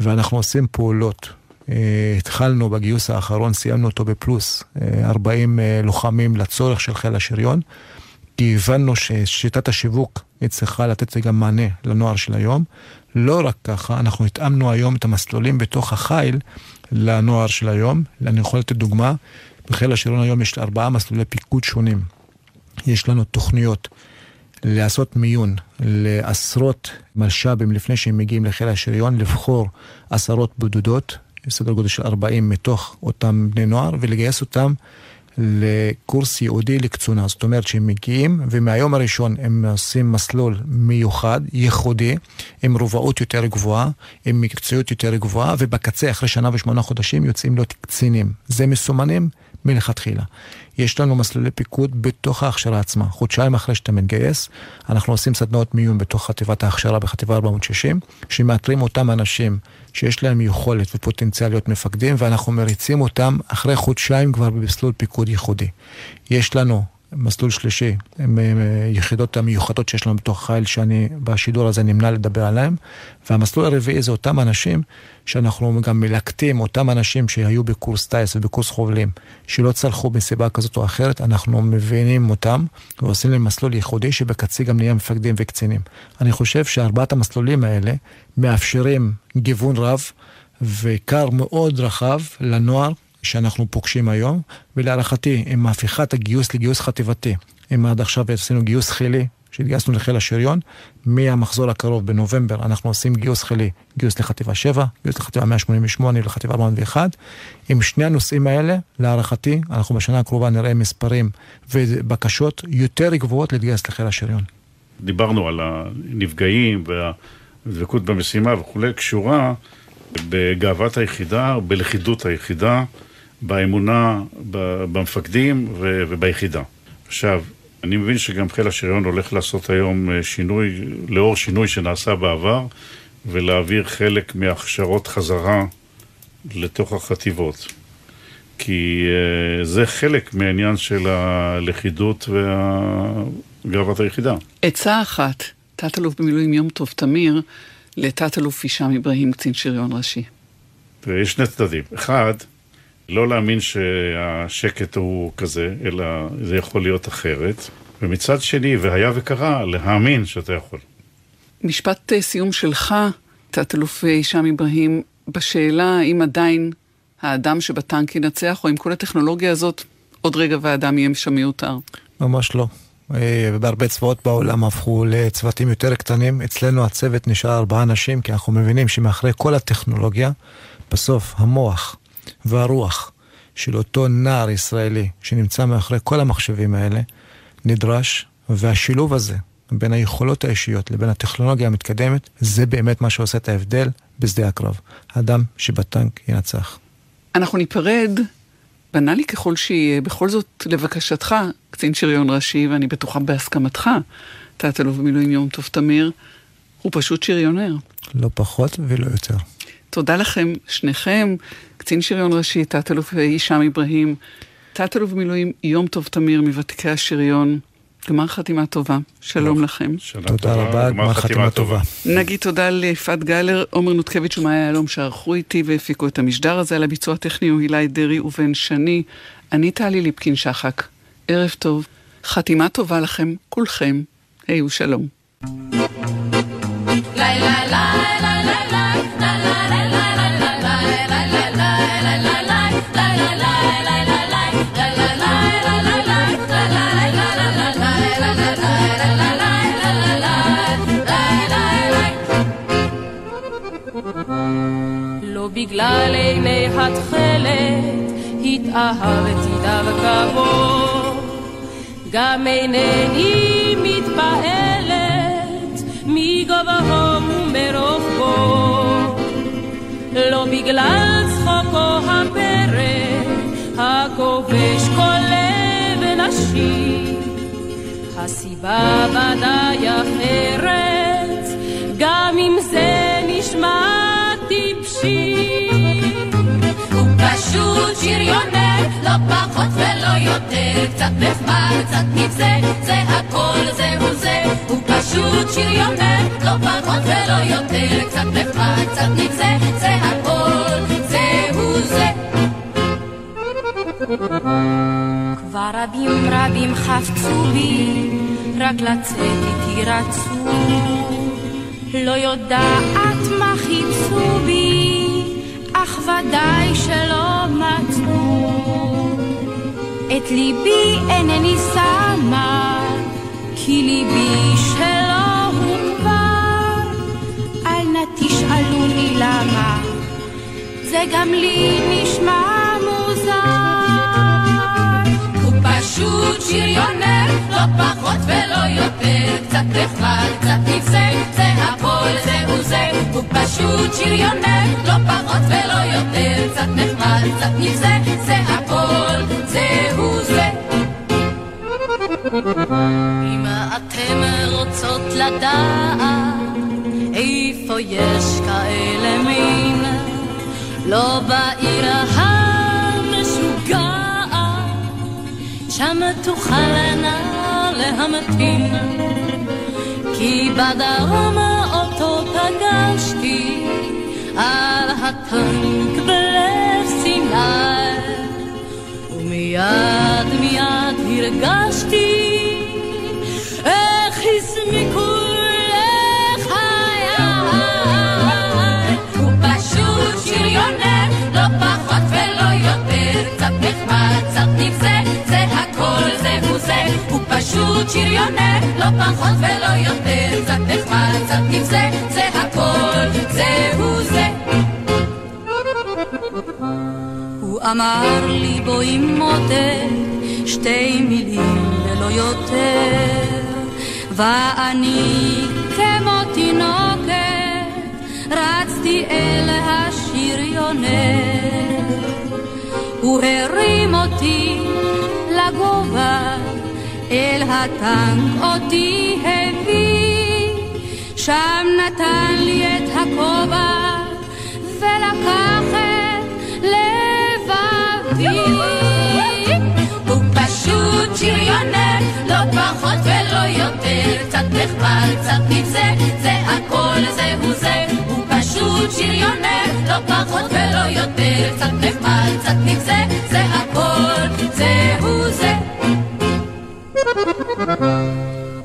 ואנחנו עושים פעולות. אה, התחלנו בגיוס האחרון, סיימנו אותו בפלוס 40 אה, אה, לוחמים לצורך של חיל השריון. כי הבנו ששיטת השיווק צריכה לתת גם מענה לנוער של היום. לא רק ככה, אנחנו התאמנו היום את המסלולים בתוך החיל לנוער של היום. אני יכול לתת דוגמה, בחיל השריון היום יש ארבעה מסלולי פיקוד שונים. יש לנו תוכניות לעשות מיון לעשרות מלש"בים לפני שהם מגיעים לחיל השריון, לבחור עשרות בודדות, סדר גודל של 40 מתוך אותם בני נוער, ולגייס אותם לקורס ייעודי לקצונה. זאת אומרת שהם מגיעים, ומהיום הראשון הם עושים מסלול מיוחד, ייחודי, עם רובעות יותר גבוהה, עם מקצועיות יותר גבוהה, ובקצה, אחרי שנה ושמונה חודשים, יוצאים להיות קצינים. זה מסומנים מלכתחילה. יש לנו מסלולי פיקוד בתוך ההכשרה עצמה. חודשיים אחרי שאתה מתגייס, אנחנו עושים סדנאות מיון בתוך חטיבת ההכשרה בחטיבה 460, שמאתרים אותם אנשים שיש להם יכולת ופוטנציאל להיות מפקדים, ואנחנו מריצים אותם אחרי חודשיים כבר במסלול פיקוד ייחודי. יש לנו מסלול שלישי, הם יחידות המיוחדות שיש לנו בתוך חיל, שאני בשידור הזה נמנע לדבר עליהם. והמסלול הרביעי זה אותם אנשים שאנחנו גם מלקטים, אותם אנשים שהיו בקורס טיס ובקורס חובלים, שלא צלחו מסיבה כזאת או אחרת, אנחנו מבינים אותם ועושים להם מסלול ייחודי שבקצי גם נהיה מפקדים וקצינים. אני חושב שארבעת המסלולים האלה מאפשרים גיוון רב וכר מאוד רחב לנוער שאנחנו פוגשים היום, ולהערכתי, עם הפיכת הגיוס לגיוס חטיבתי, אם עד עכשיו עשינו גיוס חילי, שהתגייסנו לחיל השריון, מהמחזור הקרוב בנובמבר אנחנו עושים גיוס חילי, גיוס לחטיבה 7, גיוס לחטיבה 188 לחטיבה 401. עם שני הנושאים האלה, להערכתי, אנחנו בשנה הקרובה נראה מספרים ובקשות יותר גבוהות להתגייס לחיל השריון. דיברנו על הנפגעים והדבקות במשימה וכולי, קשורה בגאוות היחידה, בלכידות היחידה. באמונה במפקדים וביחידה. עכשיו, אני מבין שגם חיל השריון הולך לעשות היום אה, שינוי, לאור שינוי שנעשה בעבר, ולהעביר חלק מהכשרות חזרה לתוך החטיבות. כי uh, זה חלק מהעניין של הלכידות וגאוות היחידה. עצה אחת, תת-אלוף במילואים יום טוב תמיר, לתת-אלוף הישאם אברהים, קצין שריון ראשי. יש שני צדדים. אחד, לא להאמין שהשקט הוא כזה, אלא זה יכול להיות אחרת. ומצד שני, והיה וקרה, להאמין שאתה יכול. משפט אה, סיום שלך, תת-אלוף הישאם אברהים, בשאלה האם עדיין האדם שבטנק ינצח, או אם כל הטכנולוגיה הזאת, עוד רגע והאדם יהיה שם מיותר. ממש לא. אה, בהרבה צבאות בעולם הפכו לצוותים יותר קטנים. אצלנו הצוות נשאר ארבעה אנשים, כי אנחנו מבינים שמאחורי כל הטכנולוגיה, בסוף המוח והרוח של אותו נער ישראלי שנמצא מאחורי כל המחשבים האלה נדרש, והשילוב הזה בין היכולות האישיות לבין הטכנולוגיה המתקדמת, זה באמת מה שעושה את ההבדל בשדה הקרב. האדם שבטנק ינצח. אנחנו ניפרד, בנאלי ככל שיהיה, בכל זאת לבקשתך, קצין שריון ראשי, ואני בטוחה בהסכמתך, תת-אלוף במילואים יום טוב תמיר, הוא פשוט שריונר. לא פחות ולא יותר. תודה לכם, שניכם, קצין שריון ראשי, תת-אלוף הישאם אברהים, תת-אלוף במילואים יום טוב תמיר מוותיקי השריון, גמר חתימה טובה, שלום לכם. תודה רבה, גמר חתימה טובה. נגיד תודה ליפעת גלר, עומר נותקביץ' ומאיה יהלום שערכו איתי והפיקו את המשדר הזה על הביצוע הטכני הוא הילי דרעי ובן שני. אני טלי ליפקין שחק. ערב טוב, חתימה טובה לכם, כולכם. היי ושלום. לא בגלל עיני התכלת התאהבתי דווקא בו, גם אינני מתפעלת מגובהו ומרוחבו, לא בגלל צחוקו הפרא הכובש כל לב נשי, הסיבה ודאי אחרת, גם אם זה נשמע טיפשי. הוא פשוט שריונר, לא פחות ולא יותר, קצת נחמד, קצת נבזה, זה הכל זהו זה. הוא פשוט שריונר, לא פחות ולא יותר, קצת נחמד, קצת נבזה, זה הכל זהו זה. כבר רבים רבים חפצו בי, רק לצאת איתי רצו. לא יודעת מה חיפשו בי, אך ודאי שלא מצאו. את ליבי אינני שמה, כי ליבי שלא הוא כבר. אל נא תשאלוני למה, זה גם לי נשמע מוזר. הוא פשוט שריונר, לא פחות ולא יותר, קצת נחמד, קצת נבזה, זה הכל זה. פשוט שריונר, לא פחות ולא יותר, קצת נחמד, קצת נבזה, זה הכל זהו זה. אם אתם רוצות לדעת איפה יש כאלה מין, לא בעיר המשוגעת, שם תוכלנה להמתין, כי בדרום על הטנק בלב סיני. ומיד מיד הרגשתי איך הסמיקו לא פשוט שריונר, לא פחות ולא יותר, קצת נחמד, קצת נבזה, זה הכל זהו זה. הוא אמר לי בואי מותק שתי מילים ולא יותר. ואני כמו תינוקת רצתי אל השריונר הוא הרים אותי לגובה אל הטנק אותי הביא. שם נתן לי את הכובע ולקח את שריונר, לא פחות ולא יותר, קצת נחמד, קצת נבזה, זה הכל זהו זה. הוא פשוט שריונר, לא פחות ולא יותר, קצת נחמד, קצת נבזה, זה הכל זהו זה.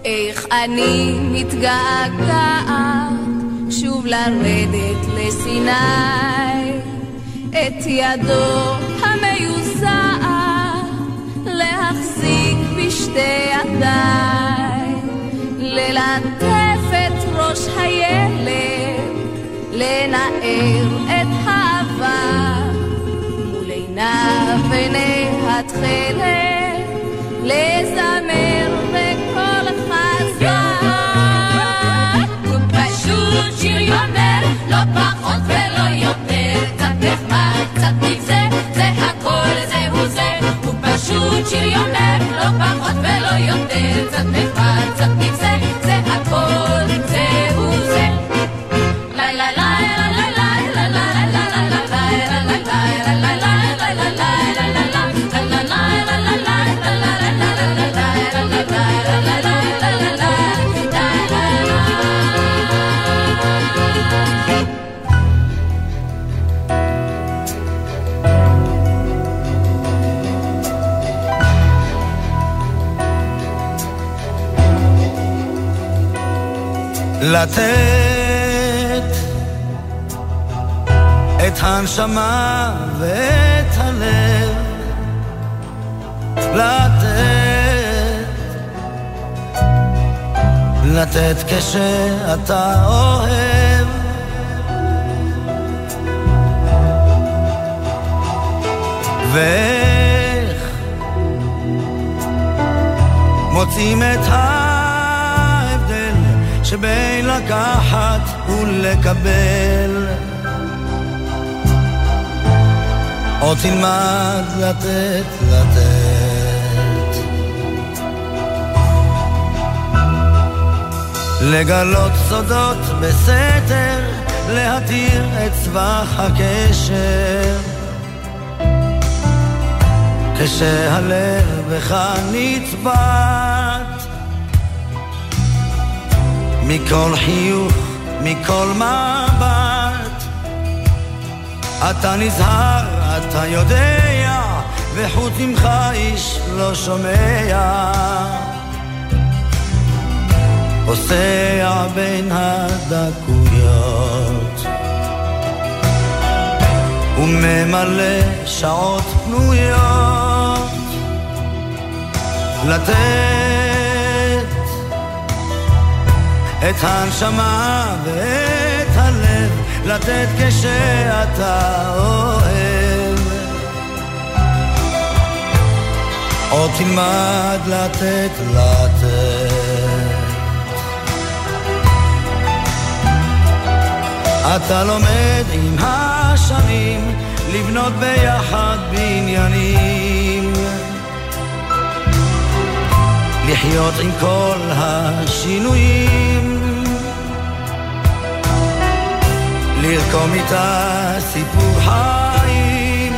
איך אני מתגעגעת שוב לרדת לסיני, את ידו המיוזעת ידיי, ללטף את ראש הילד, לנער את העבר, מול עיניו עיני התכלת, לזמר בקול חזק. הוא פשוט שריונר, לא פחות ולא יותר, קצת נחמד, קצת נבזה, שריונר, לא פחות ולא יותר, קצת נחמד, קצת נבזה, זה הכל לתת את הנשמה ואת הלב לתת. לתת כשאתה אוהב. ואיך מוצאים את ההבדל שבין לקחת ולקבל או תלמד לתת, לתת. לגלות סודות בסתר, להתיר את סבך הקשר. כשהלב בך נצבט מכל חיוך, מכל מבט. אתה נזהר, אתה יודע וחוץ ממך איש לא שומע. פוסע בין הדקויות. וממלא שעות פנויות. לתת את הנשמה ואת הלב לתת כשאתה אוהב. או תלמד לתת לתת. אתה לומד עם השנים לבנות ביחד בניינים. לחיות עם כל השינויים לרקום איתה סיפור חיים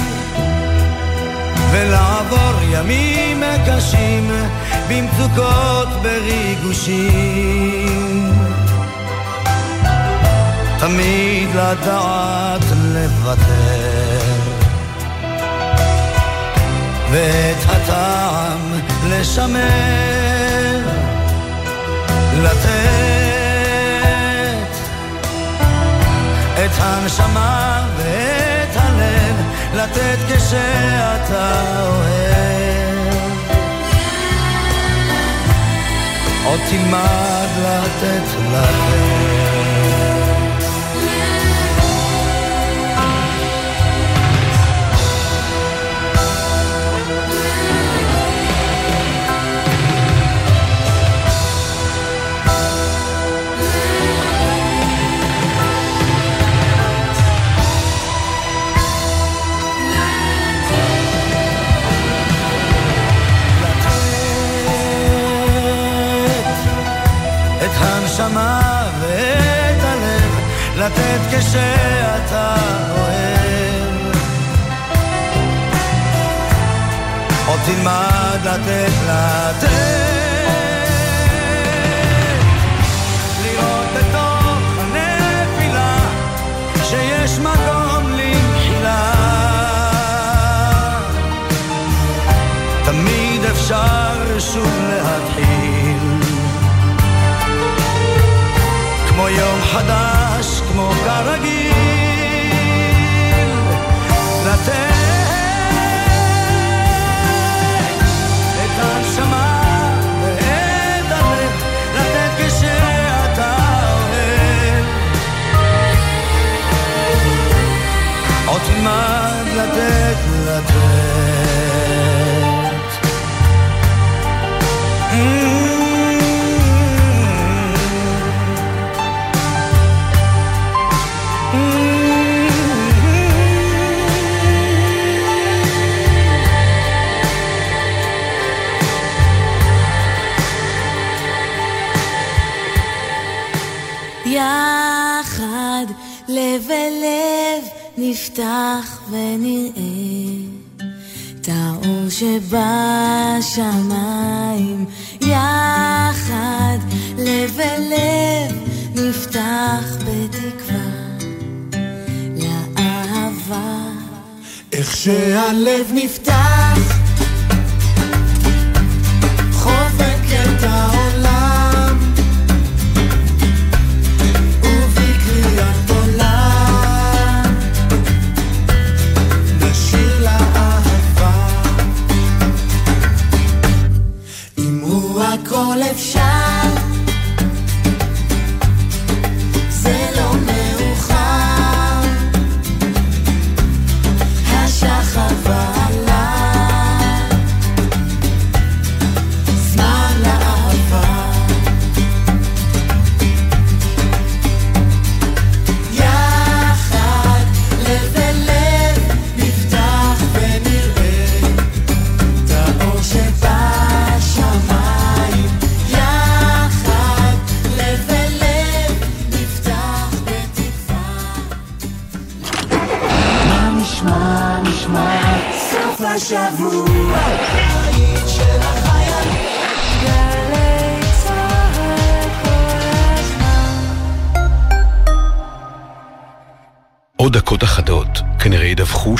ולעבור ימים קשים במצוקות בריגושים. תמיד לדעת לוותר ואת הטעם לשמר לתת הנשמה ואת הלב לתת כשאתה אוהב. עוד תלמד לתת לתת לתת כשאתה אוהב. עוד תלמד לתת לתת. אפשר שוב להתחיל יום חדש, כמו כרגיל, נפתח ונראה את האור שבשמיים יחד לב אל לב נפתח בתקווה לאהבה. איך שהלב נפתח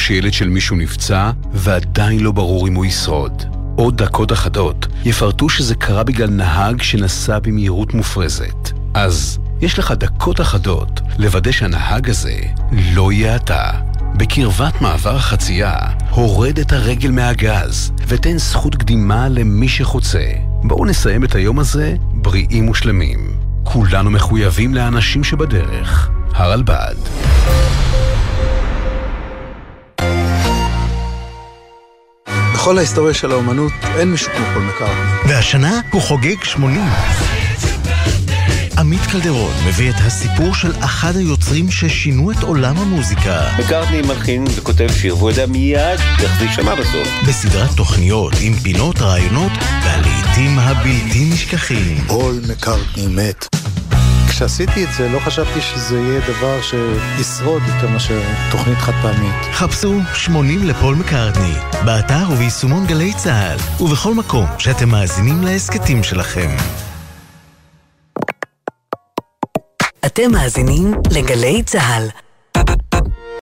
שילד של מישהו נפצע, ועדיין לא ברור אם הוא ישרוד. עוד דקות אחדות יפרטו שזה קרה בגלל נהג שנסע במהירות מופרזת. אז יש לך דקות אחדות לוודא שהנהג הזה לא יהיה אתה. בקרבת מעבר החצייה, הורד את הרגל מהגז ותן זכות קדימה למי שחוצה. בואו נסיים את היום הזה בריאים ושלמים. כולנו מחויבים לאנשים שבדרך. הרלב"ד. בכל ההיסטוריה של האומנות אין מישהו כמו פול מקארטני. והשנה הוא חוגג 80. עמית קלדרון מביא את הסיפור של אחד היוצרים ששינו את עולם המוזיקה. מקארטני מלחין וכותב שיר והוא יודע מיד איך זה יישמע בסוף. בסדרת תוכניות עם פינות, רעיונות והלעיתים הבלתי נשכחים. פול מקארטני מת. כשעשיתי את זה לא חשבתי שזה יהיה דבר שישרוד יותר מאשר תוכנית חד פעמית. חפשו 80 לפול מקארטני, באתר וביישומון גלי צה"ל, ובכל מקום שאתם מאזינים להסכתים שלכם. אתם מאזינים לגלי צה"ל.